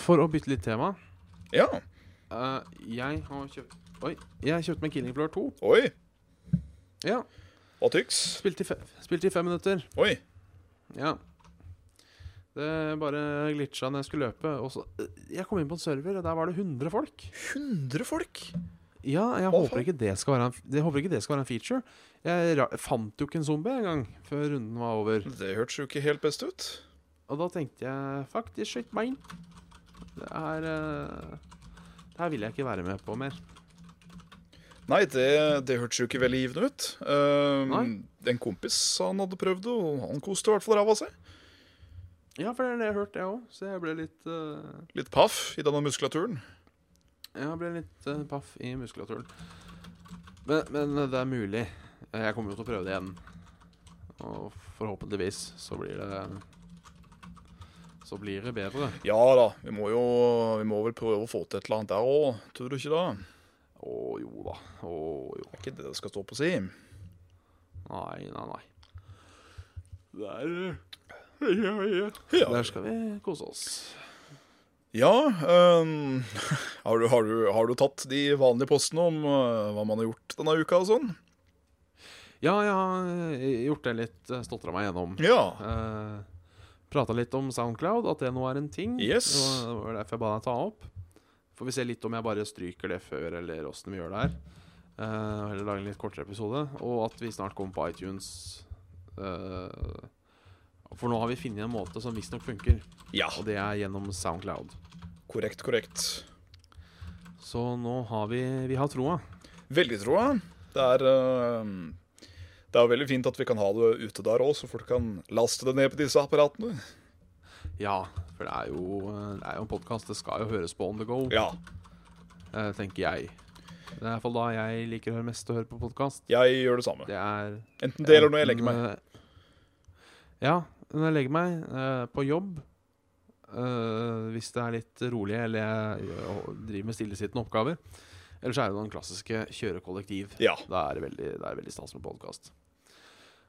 For å bytte litt tema Ja. eh, Jeg har kjøpt Oi, jeg kjøpte meg Killing Floor 2. Oi. Ja, Hva tyks? spilte i, fe spilte i fem minutter. Oi. Ja. Det bare glitcha når jeg skulle løpe. Og så, eh, jeg kom inn på en server, og der var det 100 folk. 100 folk? Ja, jeg Hva håper faen? ikke, det skal være en, jeg håper ikke det skal være en feature. Jeg ra fant jo ikke en zombie engang før runden var over. Det hørtes jo ikke helt best ut. Og da tenkte jeg faktisk shit mine. Det her eh, Det her vil jeg ikke være med på mer. Nei, det, det hørtes jo ikke veldig givende ut. Um. En kompis han hadde prøvd og han koste i hvert fall ræva si. Ja, for det er det jeg hørte, hørt, jeg òg. Så jeg ble litt uh... Litt paff i denne muskulaturen. Jeg ble litt uh, paff i muskulaturen. Men, men det er mulig. Jeg kommer jo til å prøve det igjen. Og forhåpentligvis så blir det Så blir det bedre. Ja da, vi må jo vi må vel prøve å få til et eller annet der òg, tror du ikke det? Å jo da. Å jo. Det er ikke det det skal stå på si. Nei, nei, nei. Der ja, ja. Ja. Der skal vi kose oss. Ja um, har, du, har, du, har du tatt de vanlige postene om uh, hva man har gjort denne uka og sånn? Ja, jeg har eh, gjort det litt. eh, Stotra meg gjennom. Ja. Uh, Prata litt om Soundcloud, at det nå er en ting. Yes. Det var- derfor jeg ba deg ta opp. Får vi se litt om jeg bare stryker det før, eller åssen vi gjør det her. Uh, eller lage en litt kortere episode. Og at vi snart kommer på iTunes. Uh, for nå har vi funnet en måte som visstnok funker, Ja, og det er gjennom Soundcloud. korrekt, korrekt. Så nå har vi Vi har troa. Veldig, troa. Det er uh, Det er veldig fint at vi kan ha det ute der òg, så folk kan laste det ned på disse apparatene. Ja, for det er jo, det er jo en podkast. Det skal jo høres på on the go, Ja. eh, tenker jeg. Det er iallfall da jeg liker å høre mest å høre på podkast. Jeg gjør det samme. Det er Enten det eller når jeg legger meg. Eh, Ja, når jeg legger meg eh, på jobb Hvis det er litt rolig eller jeg driver med stillesittende oppgaver. Eller så er det den klassiske kjøre kollektiv. Ja. Da er det veldig, det er veldig stas med podkast.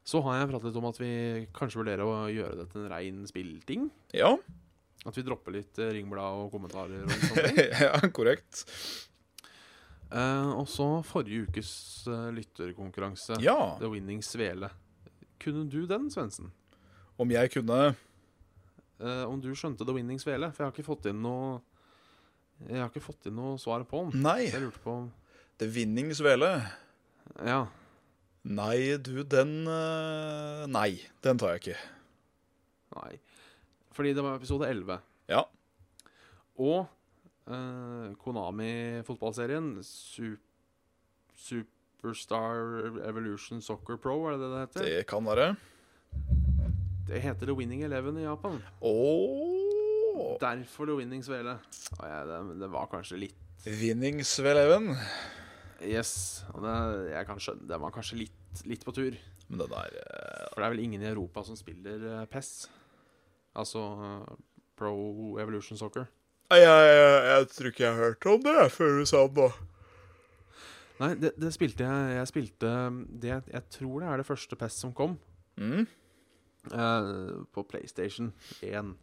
Så har jeg pratet litt om at vi kanskje vurderer å gjøre det til en rein spillting. Ja, At vi dropper litt eh, ringblad og kommentarer og sånne ja korrekt. Uh, og så forrige ukes uh, lytterkonkurranse. Ja, The Winning Svele. Kunne du den, Svendsen? om jeg kunne uh, om du skjønte The Winning Svele? For jeg har ikke fått inn noe Jeg har ikke fått inn noe svar på den. Nei. Så jeg lurte på om The Winning Svele. Ja. Nei, du, den eh, Nei, den tar jeg ikke. Nei. Fordi det var episode 11. Ja. Og eh, Konami-fotballserien Super, Superstar Evolution Soccer Pro, er det det det heter? Det kan være. Det heter The Winning Eleven i Japan. Ååå Derfor The Winning Svele. Oh, ja, det, det var kanskje litt Winning Sveleven. Yes. Og det, jeg kan skjønne Det var kanskje litt, litt på tur. Men det der uh... For det er vel ingen i Europa som spiller uh, PES. Altså uh, Pro Evolution Soccer. jeg, jeg, jeg, jeg tror ikke jeg hørte om det før du sa det nå. Nei, det, det spilte jeg Jeg spilte det Jeg tror det er det første PES som kom. Mm. Uh, på PlayStation 1.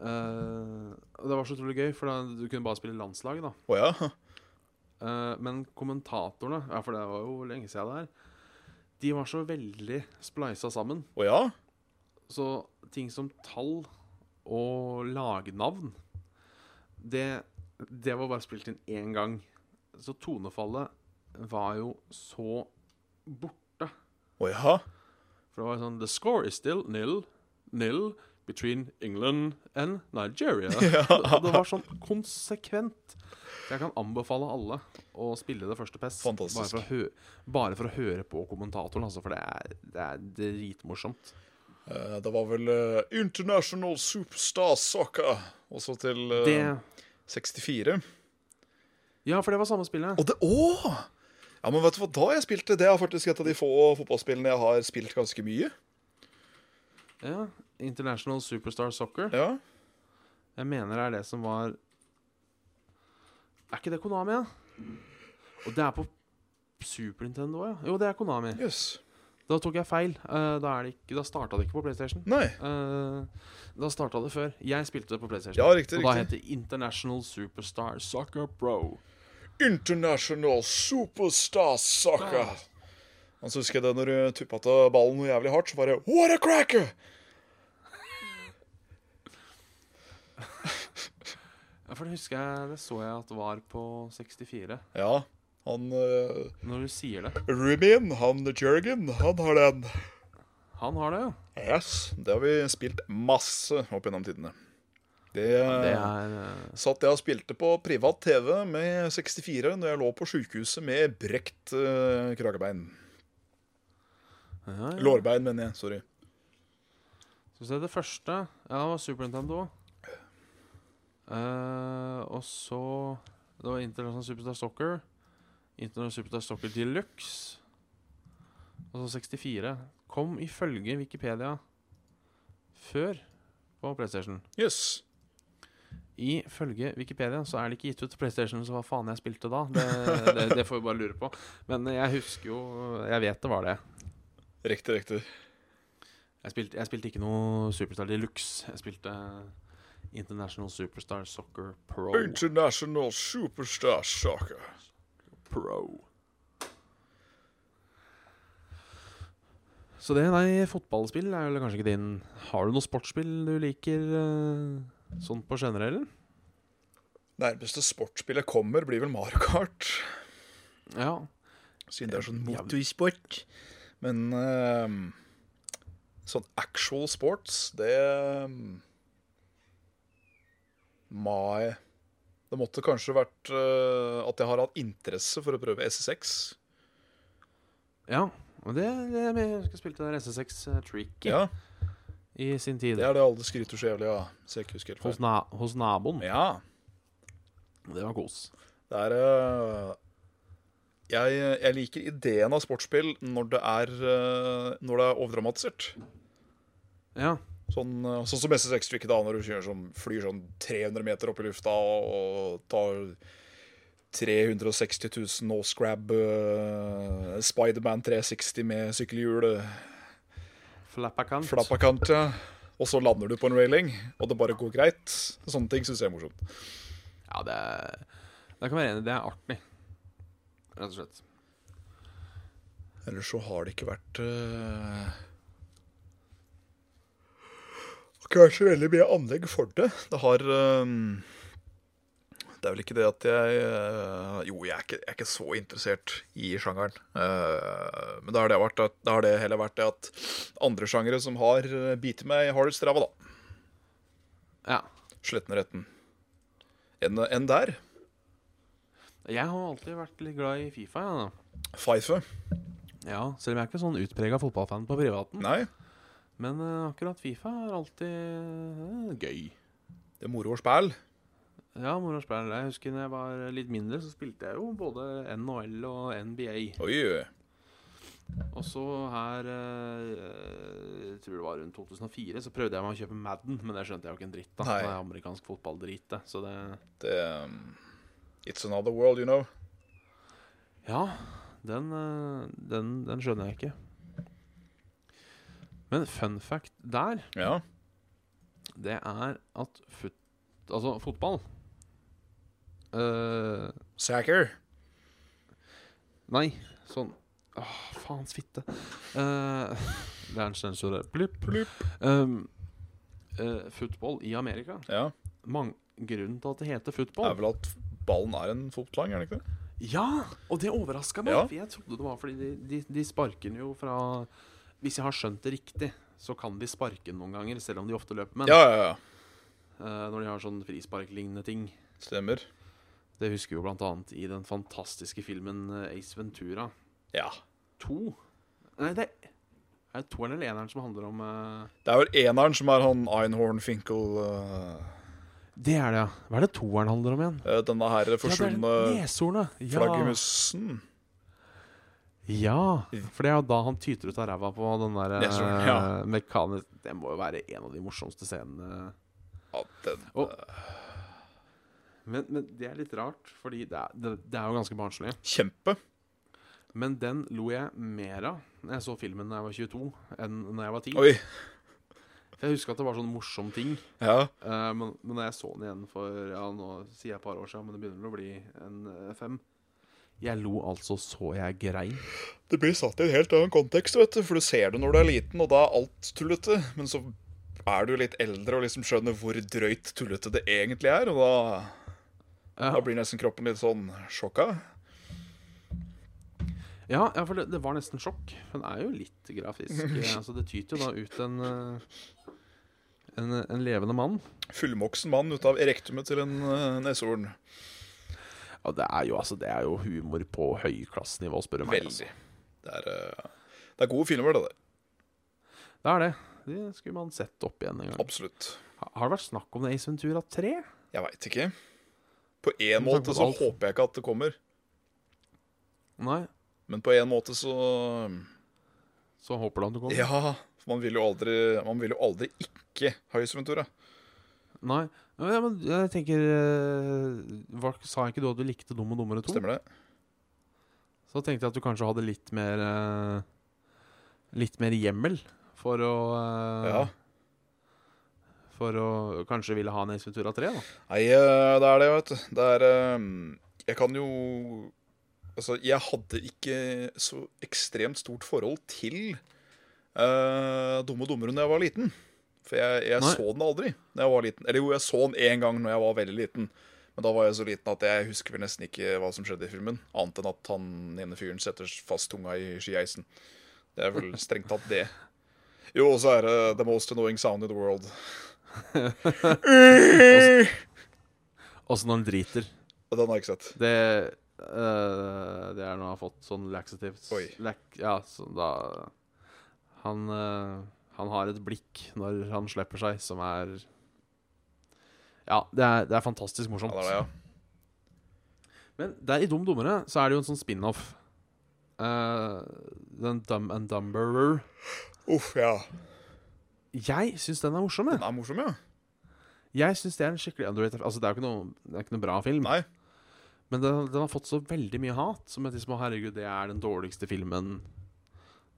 Og det var så utrolig gøy, for da, du kunne bare spille landslag, da. Oh, ja. uh, men kommentatorene, ja, for det var jo lenge siden det her, de var så veldig spleisa sammen. Oh, ja? Så ting som tall og lagnavn, det, det var bare spilt inn én gang. Så tonefallet var jo så borte. Å ja? For det var sånn The score is still nil, nil between England and Nigeria. Og det var sånn konsekvent. Så jeg kan anbefale alle å spille det første PES. Fantastisk. Bare for bare for å høre på kommentatoren, altså, for det er, det er dritmorsomt. Uh, Det var vel uh, International Superstar Soccer også til uh, Det 64. Ja, for det var samme spillet. Og det Å! Ja, men vet du hva da jeg spilte? Det er faktisk et av de få fotballspillene jeg har spilt ganske mye. Ja, International Superstar Soccer. Ja. Jeg mener det er det som var Er ikke det Konami, ja? Og det er på Super Nintendo, ja. Jo, det er Konami. Yes. Da tok jeg feil. Uh, da er det ikke, da starta det ikke på PlayStation. Nei. uh, da starta det før. Jeg spilte det på PlayStation. Ja, riktig, og da het det International Superstar Soccer Pro. International Superstar Soccer. Og så husker jeg det når du tuppa til ballen jævlig hardt, så bare What a cracker! Ja, for det husker jeg Det så jeg at var på 64. Ja, han uh, Når du sier det. Rumin, han Jørgen, han har den. Han har det, jo. Yes, det har vi spilt masse opp gjennom tidene. Det, Det er eh, satt jeg og spilte på privat TV med 64 når jeg lå på sjukehuset med brekt eh, kragebein. ja, ja. Lårbein, mener jeg. Sorry. Skal vi se, det første Ja, det var Super Nintendo. Eh, og så Det var International Superstar Soccer. International Superstar Soccer Deluxe. Og så 64. Kom ifølge Wikipedia før på PlayStation. Yes. Ifølge Wikipedia så er det ikke gitt ut til PlayStation, så hva faen jeg spilte da? Det, det, det får vi bare lure på. Men jeg husker jo Jeg vet det var det. Riktig, riktig. Jeg spilte, jeg spilte ikke noe Superstar Deluxe. Jeg spilte International Superstar Soccer Pro. International Superstar Soccer. Pro. Så det, nei, fotballspill er vel kanskje ikke din Har du noe sportsspill du liker eh, sånn på generellen? Nærmeste sportsspillet kommer, blir vel Mario Kart. Ja. Siden det er sånn motorsport. Men uh, sånn actual sports, det um, Mai Det måtte kanskje vært uh, at jeg har hatt interesse for å prøve SSX. ja. Og det, det Jeg jeg spilte der SSX eh, Tricky Ja, i sin tid. Det er det alle skryter så jævlig av. Så jeg ikke husker helt Hos, na hos naboen. Ja. Det var kos. Det er uh, jeg, jeg liker ideen av sportsspill når det er, når det er overdramatisert. Ja. Sånn, eh, sånn som SSX-trykket da, når du kjører som, flyr sånn 300 meter opp i lufta og, og tar 360 000 no scrab uh, Spiderman 360 med sykkelhjul, eh, Flappakant. flappakant, ja. Og så lander du på en railing, og det bare går greit. Sånne ting syns jeg er morsomt. Ja, det Det kan være enig. Det er artig. Rett og slett. Ellers så har det ikke vært uh... Det har ikke vært så veldig mye anlegg for det. Det har ehm, Det er vel ikke det at jeg eh, Jo, jeg er ikke, jeg er ikke så interessert i sjangeren. Eh, men da har det, vært at, da har det heller vært det at andre sjangere som har uh, bitt meg hardest ræva, da. Ja. Sletten retten. Enn en der. Jeg har alltid vært litt glad i Fifa. Ja, da. Fife. ja Selv om jeg er ikke sånn utprega fotballfan på privaten. Nei, Men eh, akkurat Fifa er alltid eh, gøy. det er moro å spille. Ja, moro å spille. Jeg husker da jeg var litt mindre, så spilte jeg jo både NHL og NBA. Oi. Og så her eh, Jeg tror det var rundt 2004, så prøvde jeg meg å kjøpe Madden, men det skjønte jeg jo ikke en dritt av. Det er amerikansk fotballdrit, det. Så det Det um, It's another world, you know. Ja, den, den, den skjønner jeg ikke. Men fun fact der, Ja. det er at fut, altså fotball uh, Sacker. Nei, sånn Åh, faens fitte. Uh, det er en sensor. Blipp. Blipp. Um, uh, football i Amerika Ja. Mang, Grunnen til at det heter football er vel at ballen er en fotlang, er det ikke det? Ja! Og det overraska meg, Ja. for jeg trodde det var fordi de, de, de sparker den jo fra Hvis jeg har skjønt det riktig, så kan de sparke noen ganger, selv om de ofte løper med den. Ja, ja, ja. Uh, når de har sånn frisparklignende ting. Stemmer. Det husker vi jo blant annet i den fantastiske filmen eh, Ace Ventura Ja. To? Nei, det er, er det toeren eller eneren som handler om uh... Det er vel eneren som er han Einhorn Finkel uh, Det er det, ja. Hva er det toeren handler om igjen? Denne her forsvunne ja, neshornet. Ja. flaggermusen. Ja, for det er jo da han tyter ut av ræva på den der Neshorn, eh, ja. mekanisk Det må jo være en av de morsomste scenene. Ja, den, Og- Men, men det er litt rart, fordi det er, det, det er jo ganske barnslig. Kjempe. Men den lo jeg mer av når jeg så filmen da jeg var 22, enn når jeg var 10. Oi. For Jeg husker at det var sånn morsom ting. Ja. Uh, men, men da jeg så den igjen for Ja, nå sier jeg et par år siden, men det begynner å bli en uh, fem. Jeg lo altså så jeg grein. Det blir satt i en helt annen kontekst, vet du. For du ser det når du er liten, og da er alt tullete. Men så er du litt eldre og liksom skjønner hvor drøyt tullete det egentlig er. Og da, Ja, da blir nesten kroppen litt sånn sjokka. ja, ja for det, det var nesten sjokk. Den er jo litt grafisk. Eh, altså, det tyter jo da ut en eh, en, en levende mann. Fullmoksen mann ut av erektumet til en uh, neshorn. Ja, det er jo altså Det er jo humor på høyklassenivå, spør du meg. Veldig. Altså. Det er, uh, det er gode filmer, det der. Det er det. Det skulle man sett opp igjen en gang. Absolutt. Har det vært snakk om det Ace Ventura 3? Jeg veit ikke. På én måte så alt. håper jeg ikke at det kommer. Nei. Men på en måte så Så håper du at det kommer? Ja, for man vil jo aldri Man vil jo aldri ikke ha Ace Ventura. Nei. Ja, men jeg tenker eh, hva, Sa ikke du at du likte Dum og dummere 2? Stemmer det? Så tenkte jeg at du kanskje hadde litt mer eh, Litt mer hjemmel for å eh, Ja. For å kanskje ville ha en Ace Ventura 3, da. Nei, det er det, vet du. Det er Jeg kan jo Altså, jeg hadde ikke så ekstremt stort forhold til uh, Dumme og dummere da jeg var liten. For jeg, jeg så den aldri da jeg var liten. Eller jo, jeg så den én gang når jeg var veldig liten. Men da var jeg så liten at jeg husker vel nesten ikke hva som skjedde i filmen. Annet enn at han ene fyren setter fast tunga i skieisen. Det er vel strengt tatt det. Jo, og så er det The Most Annoying Sound in the World. Også når han driter. Og den har jeg ikke sett. Det uh, Det er når han har fått sånn laxatives. Oi. Lac, ja, så da han, eh, han har et blikk når han slipper seg, som er Ja, det er, det er fantastisk Ja, morsomt. det er det, ja. Men der i Dum Dummere så er det jo en sånn spin-off. Uh, den Dumb and Dumberer. Uff, ja. Jeg syns den er morsom. Jeg, Den er morsom, ja. jeg synes det er en skikkelig underrated Altså, det er jo ikke noe, det er ikke noe bra film. Nei. Men den, den har fått så veldig mye hat. Som at liksom, herregud, det er den dårligste filmen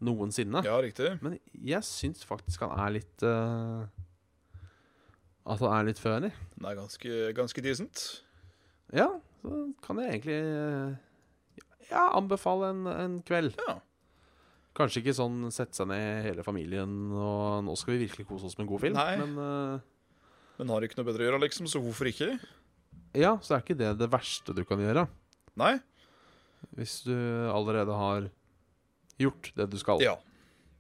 noensinne. Ja, riktig. Men jeg syns faktisk han er litt uh, At han er litt funny. Han er ganske, ganske decent. Ja, så kan jeg egentlig eh, Ja, anbefale en, en kveld. Ja. Kanskje ikke sånn sette seg ned hele familien og nå skal vi virkelig kose oss med en god film. Nei. Men uh, Men har ikke noe bedre å gjøre, liksom, så hvorfor ikke? ja, så er ikke det det verste du kan gjøre. Nei? Hvis du allerede har gjort det du skal. Ja.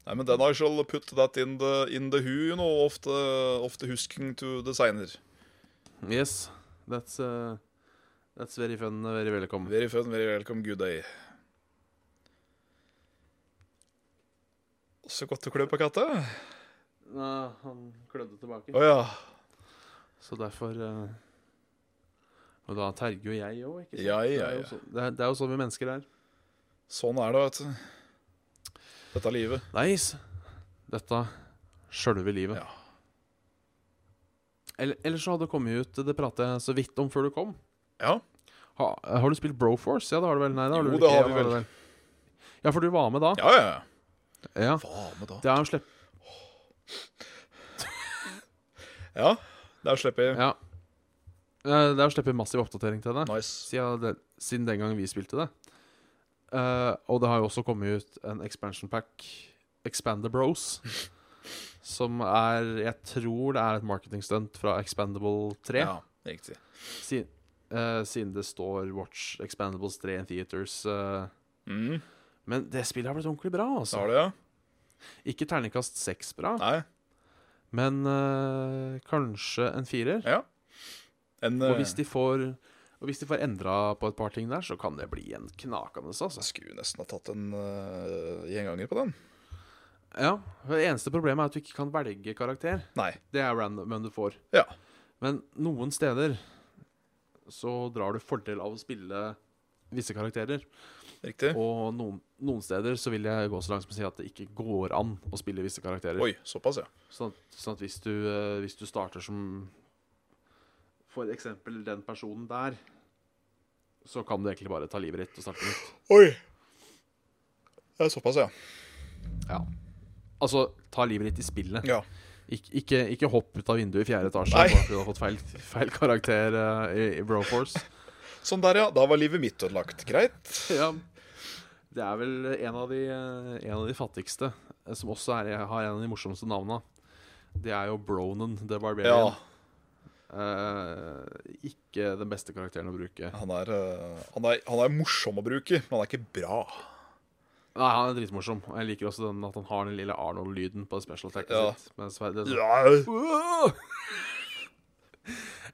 Nei, men then I shall put that in the, in the who, you know, of the, of the husking to designer. Yes, that's uh, That's very fun, very welcome. Very fun, very welcome, good day. Så godt å klø på katta. Nei, han klødde tilbake. Å ja. Så derfor uh, Og da terger jo jeg òg, ikke sant? Ja, ja, ja. er, det er jo sånn vi mennesker er. Sånn er det, vet du. Dette er livet. Nice. Dette sjølve livet. Ja. Eller, ellers så hadde det kommet ut Det pratet jeg så vidt om før du kom. Ja. Ha, har du spilt Broforce? Ja, det har du vel? Nei, det har Jo, du det ikke. har vi Ja, vel. Ja, for du var med da. Ja, ja, ja. Ja. Hva med da? Det er jo slipp... Ja, der slipper jeg. Ja. Eh, Det er å slippe massiv oppdatering til det. Nice. siden, det, siden den gangen vi spilte det. Eh, og det har jo også kommet ut en expansion pack, Expander Bros, som er Jeg tror det er et marketing-stunt fra Expandable 3. Ja, riktig. Siden, uh, siden det står Watch Expandables 3 in Theaters. Uh, Mm, men det spillet har blitt ordentlig bra. altså har det, ja. Ikke terningkast seks bra, Nei. men eh, kanskje en firer. Ja. En Og hvis de får Og hvis de får endra på et par ting der, så kan det bli en knakende, altså. Jeg skulle nesten ha tatt en uh, gjenganger på den. Ja, Det eneste problemet er at du ikke kan velge karakter. Nei. Det er random, men du får. Ja. Men noen steder så drar du fordel av å spille visse karakterer. Riktig. Og noen, noen steder så vil jeg gå så langt som å si at det ikke går an å spille visse karakterer. Oi, såpass, ja. Sånn, sånn at hvis du, eh, hvis du starter som For eksempel den personen der, så kan du egentlig bare ta livet ditt og starte nytt. Oi. Det er såpass, ja. Ja. Altså, ta livet ditt i spillet. ja. Ik ikke, ikke hopp ut av vinduet i fjerde etasje bare fordi du har fått feil, feil karakter uh, i, i Broforce. Sånn der, ja. Da var livet mitt ødelagt. Greit. Ja. Det er vel en av de, eh, en av de fattigste, eh, som også er, har en av de morsomste navna. Det er jo Bronan the Barbarian. Ja. Eh, ikke den beste karakteren å bruke. Han er, eh, han, er, han er morsom å bruke, men han er ikke bra. Nei, Han er dritmorsom. Og jeg liker også den at han har den lille Arnold-lyden på special attacket Ja. sitt. Med sverdet. Så- Ja.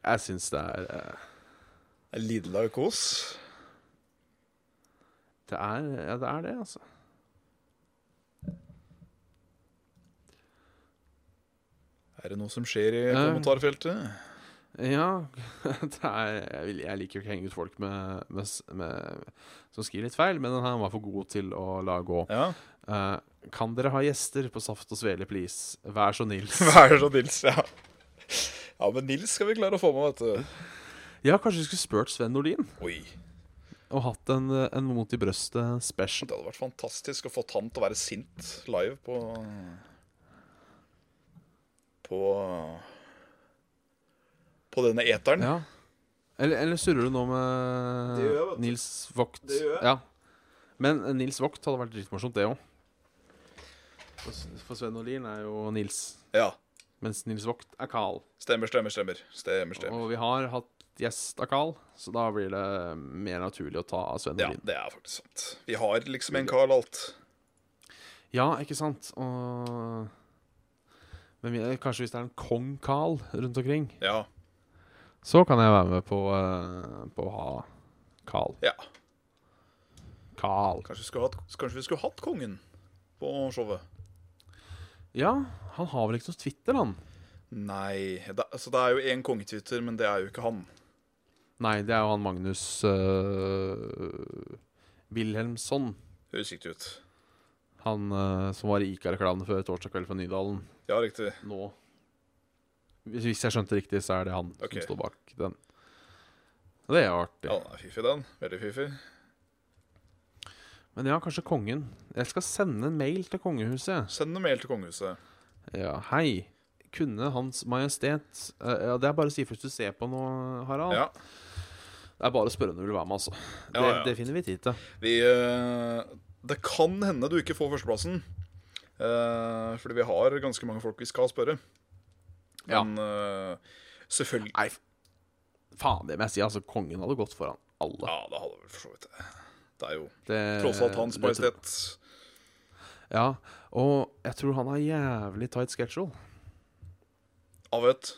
Jeg syns det er uh... En Lilla kos. Det er Ja, det er det, altså. Er det noe som skjer i Eh. kommentarfeltet? Ja, det er, jeg, liker jo ikke å henge ut folk med, med, med, som skriver litt feil, men han var for god til å la gå. Ja. Uh, kan dere ha gjester på Saft og Svele, please? Vær så Nils. Vær så Nils, ja. Ja, men Nils skal vi klare å få med, vet du. Ja, kanskje vi skulle spurt Sven Nordin Oi. og hatt en, en Mot i brøstet special. Det hadde vært fantastisk å få han til å være sint live på På På denne eteren. Ja. Eller, eller surrer du nå med jeg. Nils Vogt? Det gjør jeg. Ja. Men eh, Nils Vogt hadde vært dritmorsomt, det òg. For, Sven og Sven Nordin er jo Nils, Ja. mens Nils Vogt er Carl. Stemmer, stemmer, stemmer. Stemmer, stemmer. Og vi har hatt gjest av Carl, så da blir det mer naturlig å ta av Sven Ja, Nordin. det er faktisk sant. Vi har liksom en Carl alt. Ja, ikke sant? Og Men vi, kanskje hvis det er en kong Carl rundt omkring, Ja. Så kan jeg være med på, eh, på å ha Carl. ja. Carl. Kanskje vi skulle hatt, kanskje vi skulle hatt kongen på showet? Ja, han har vel ikke noe Twitter, han? Nei Da, så det er jo én kongetwitter, men det er jo ikke han. Nei, det er jo han Magnus uh, Wilhelmsson. Høres riktig ut. Han eh, som var i Ica-reklamen før Torsdag kveld fra Nydalen. Ja, riktig. Nå. Hvis jeg skjønte riktig, så er det han okay. som står bak den. Og det er artig. Ja, den er fiffig, den. Veldig fiffig. Men ja, kanskje kongen. Jeg skal sende en mail til kongehuset. Send en mail til kongehuset. Ja, hei. Kunne Hans Majestet uh, Ja, Det er bare å si først du ser på noe, Harald. Ja. Det er bare å spørre om du vil være med, altså. Det, Ja, ja. det finner vi tid til. Vi uh, Det kan hende du ikke får førsteplassen. Uh, fordi vi har ganske mange folk vi skal spørre. Ja. Men eh, selvfølgelig Nei, faen, det må jeg si. Altså, kongen hadde gått foran alle. Ja, det hadde vel for så vidt det. Det er jo Det, tross alt Hans Majestet. Ja, og jeg tror han har jævlig tight schedule. Av et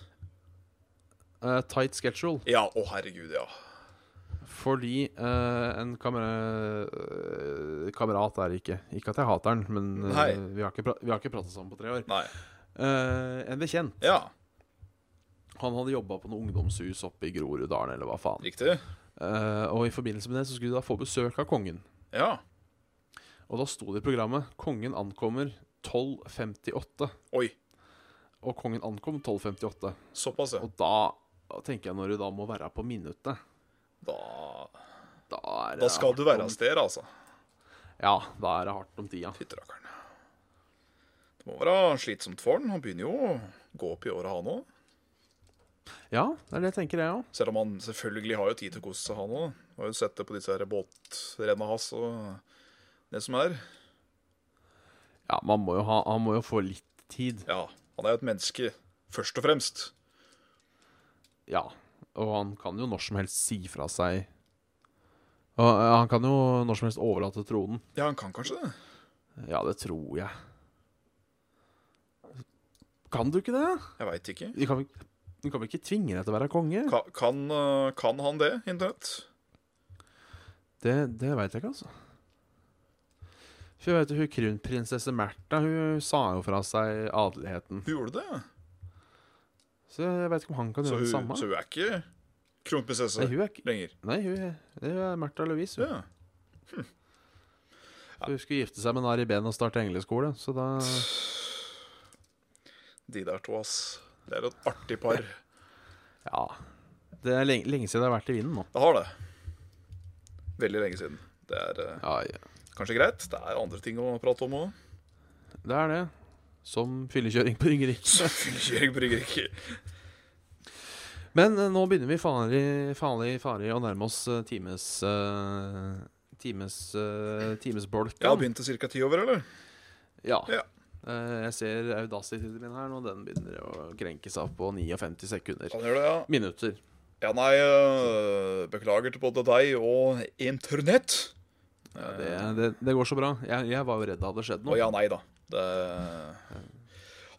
uh, tight schedule. Ja, å herregud, ja. Fordi uh, en kamera, eh, kamerat er ikke. Ikke at jeg hater han, men eh, vi har ikke, pra vi har ikke pratet sammen på tre år. Nei. Eh, en bekjent. Ja, Han hadde jobba på noe ungdomshus oppe i Groruddalen, eller hva faen. riktig. Uh, og i forbindelse med det så skulle de da få besøk av kongen. Ja. Og da sto det i programmet 'Kongen ankommer 12.58'. Oi. Og kongen ankom 12.58. Såpass, ja. Og da tenker jeg, når du da må være på minuttet Da, Da, da skal du være av sted, altså. Ja, da er det hardt om tida. Fytterakkeren. Det må være slitsomt for han. Han begynner jo å gå opp i åra, han òg. Ja, det er det tenker jeg òg. Selv om han selvfølgelig har jo tid til å kose seg, han òg. Har jo sett det på disse båtrenna hans og det som er. Ja, man må jo ha, han må jo få litt tid. Ja, han er jo et menneske, først og fremst. Ja. Og han kan jo når som helst si fra seg og, Han kan jo når som helst overlate tronen. Ja, han kan kanskje det. Ja, det tror jeg. Kan du ikke det? Jeg veit ikke. Du kan, vel- kan vel ikke tvinge deg til å være konge? Ka kan, øh, kan han det, Internett? Det, det veit jeg ikke, altså. For jeg vet jo, hun Kronprinsesse Märtha hun sa jo fra seg adeligheten. Hun gjorde det. Så jeg vet ikke om han kan Så gjøre det samme. så hun er ikke kronprinsesse Nei, er ikke lenger. Nei, hun det er Märtha Louise. hun. Ja. Så Hun skulle gifte seg med Nari Ben og starte engleskole, så da De der to, ass. Det er et artig par. Ja. Det er lenge, lenge siden det har vært i vinden nå. Det har det. Veldig lenge siden. Det er øh, Ja, ja. kanskje greit. Det er andre ting å prate om òg. Det er det. Som fyllekjøring på Ringerike. Fyllekjøring på Ringerike. Men eh, nå begynner vi farlig, farlig, farlig å nærme oss eh, times uh, Times uh, timesbolken. Ja, begynte ca. ti over, eller? Ja. Ja. Eh, jeg ser Audacity-en min her nå. Den begynner å krenke seg opp på 59 sekunder. Det, ja. Minutter. Ja, nei, øh, beklager til både deg og internett. Ja, det, det, det går så bra. Jeg, jeg var jo redd det hadde skjedd Å noe. ja, nei da. Det...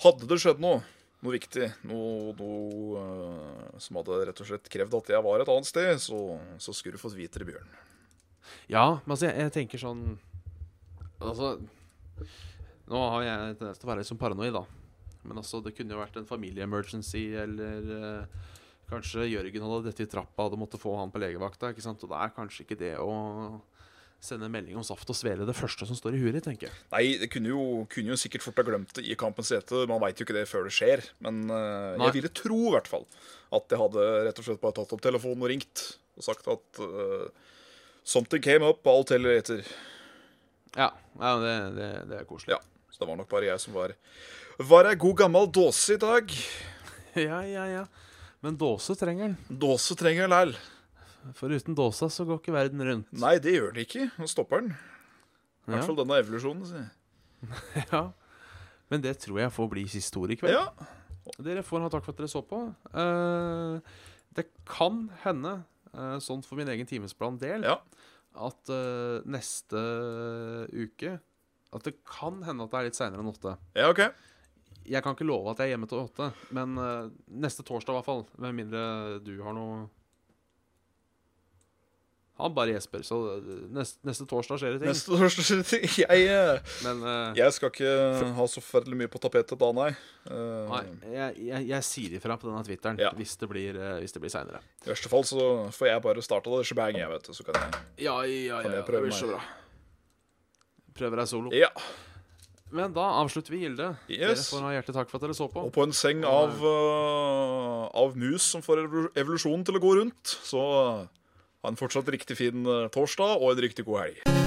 Hadde det skjedd noe, noe viktig, noe, noe uh, som hadde rett og slett krevd at jeg var et annet sted, så, så skulle du fått vite det, Bjørn. Ja, men altså, jeg, jeg tenker sånn Altså Nå har jeg tendens til å være litt sånn paranoid, da. Men altså, det kunne jo vært en familie-emergency, eller eh, kanskje Jørgen hadde dette i trappa, hadde måttet få han på legevakta. ikke sant? Og det er kanskje ikke det å sende en melding om saft og svele det første som står i huet ditt, tenker jeg. Nei, det kunne jo, kunne jo sikkert fort ha glemt det i kampens hete. Man veit jo ikke det før det skjer. Men eh, jeg ville tro i hvert fall at jeg hadde rett og slett bare tatt opp telefonen og ringt og sagt at eh, something came up, alt heller etter. Ja, ja det, det, det er koselig. Ja, det var nok bare jeg som var Var ei god gammel dåse i dag. Ja, ja, ja. Men dåse trenger den. Dåse trenger læl. For uten dåsa så går ikke verden rundt. Nei, det gjør den ikke. Nå stopper den. I hvert Ja. fall denne evolusjonen. Si. ja. Men det tror jeg får bli siste ord i kveld. Ja. Dere får ha takk for at dere så på. Uh, det kan hende, uh, sånn for min egen timesplan del, ja. at uh, neste uke At det kan hende at det er litt seinere enn åtte. Ja, OK. Jeg kan ikke love at jeg er hjemme til åtte, men uh, neste torsdag i hvert fall. Med mindre du har noe Han bare gjesper, så eh, neste, neste torsdag skjer det ting. Neste torsdag jeg, eh, Men uh, jeg skal ikke ha så forferdelig mye på tapetet da, nei. Uh, Nei, jeg, jeg, jeg sier ifra på denne Twitteren Ja. hvis det blir, hvis det blir seinere. I verste fall så får jeg bare starte det shebang, jeg, vet du. Så kan jeg Ja, ja, Kan jeg prøve det blir så meg? Prøver deg solo. Ja. Men da avslutter vi Gilde. Dere får ha hjertelig takk for at dere så på. Og på en seng av, uh, av mus som får evolusjonen til å gå rundt, så ha en fortsatt riktig fin eh, torsdag og en riktig god helg.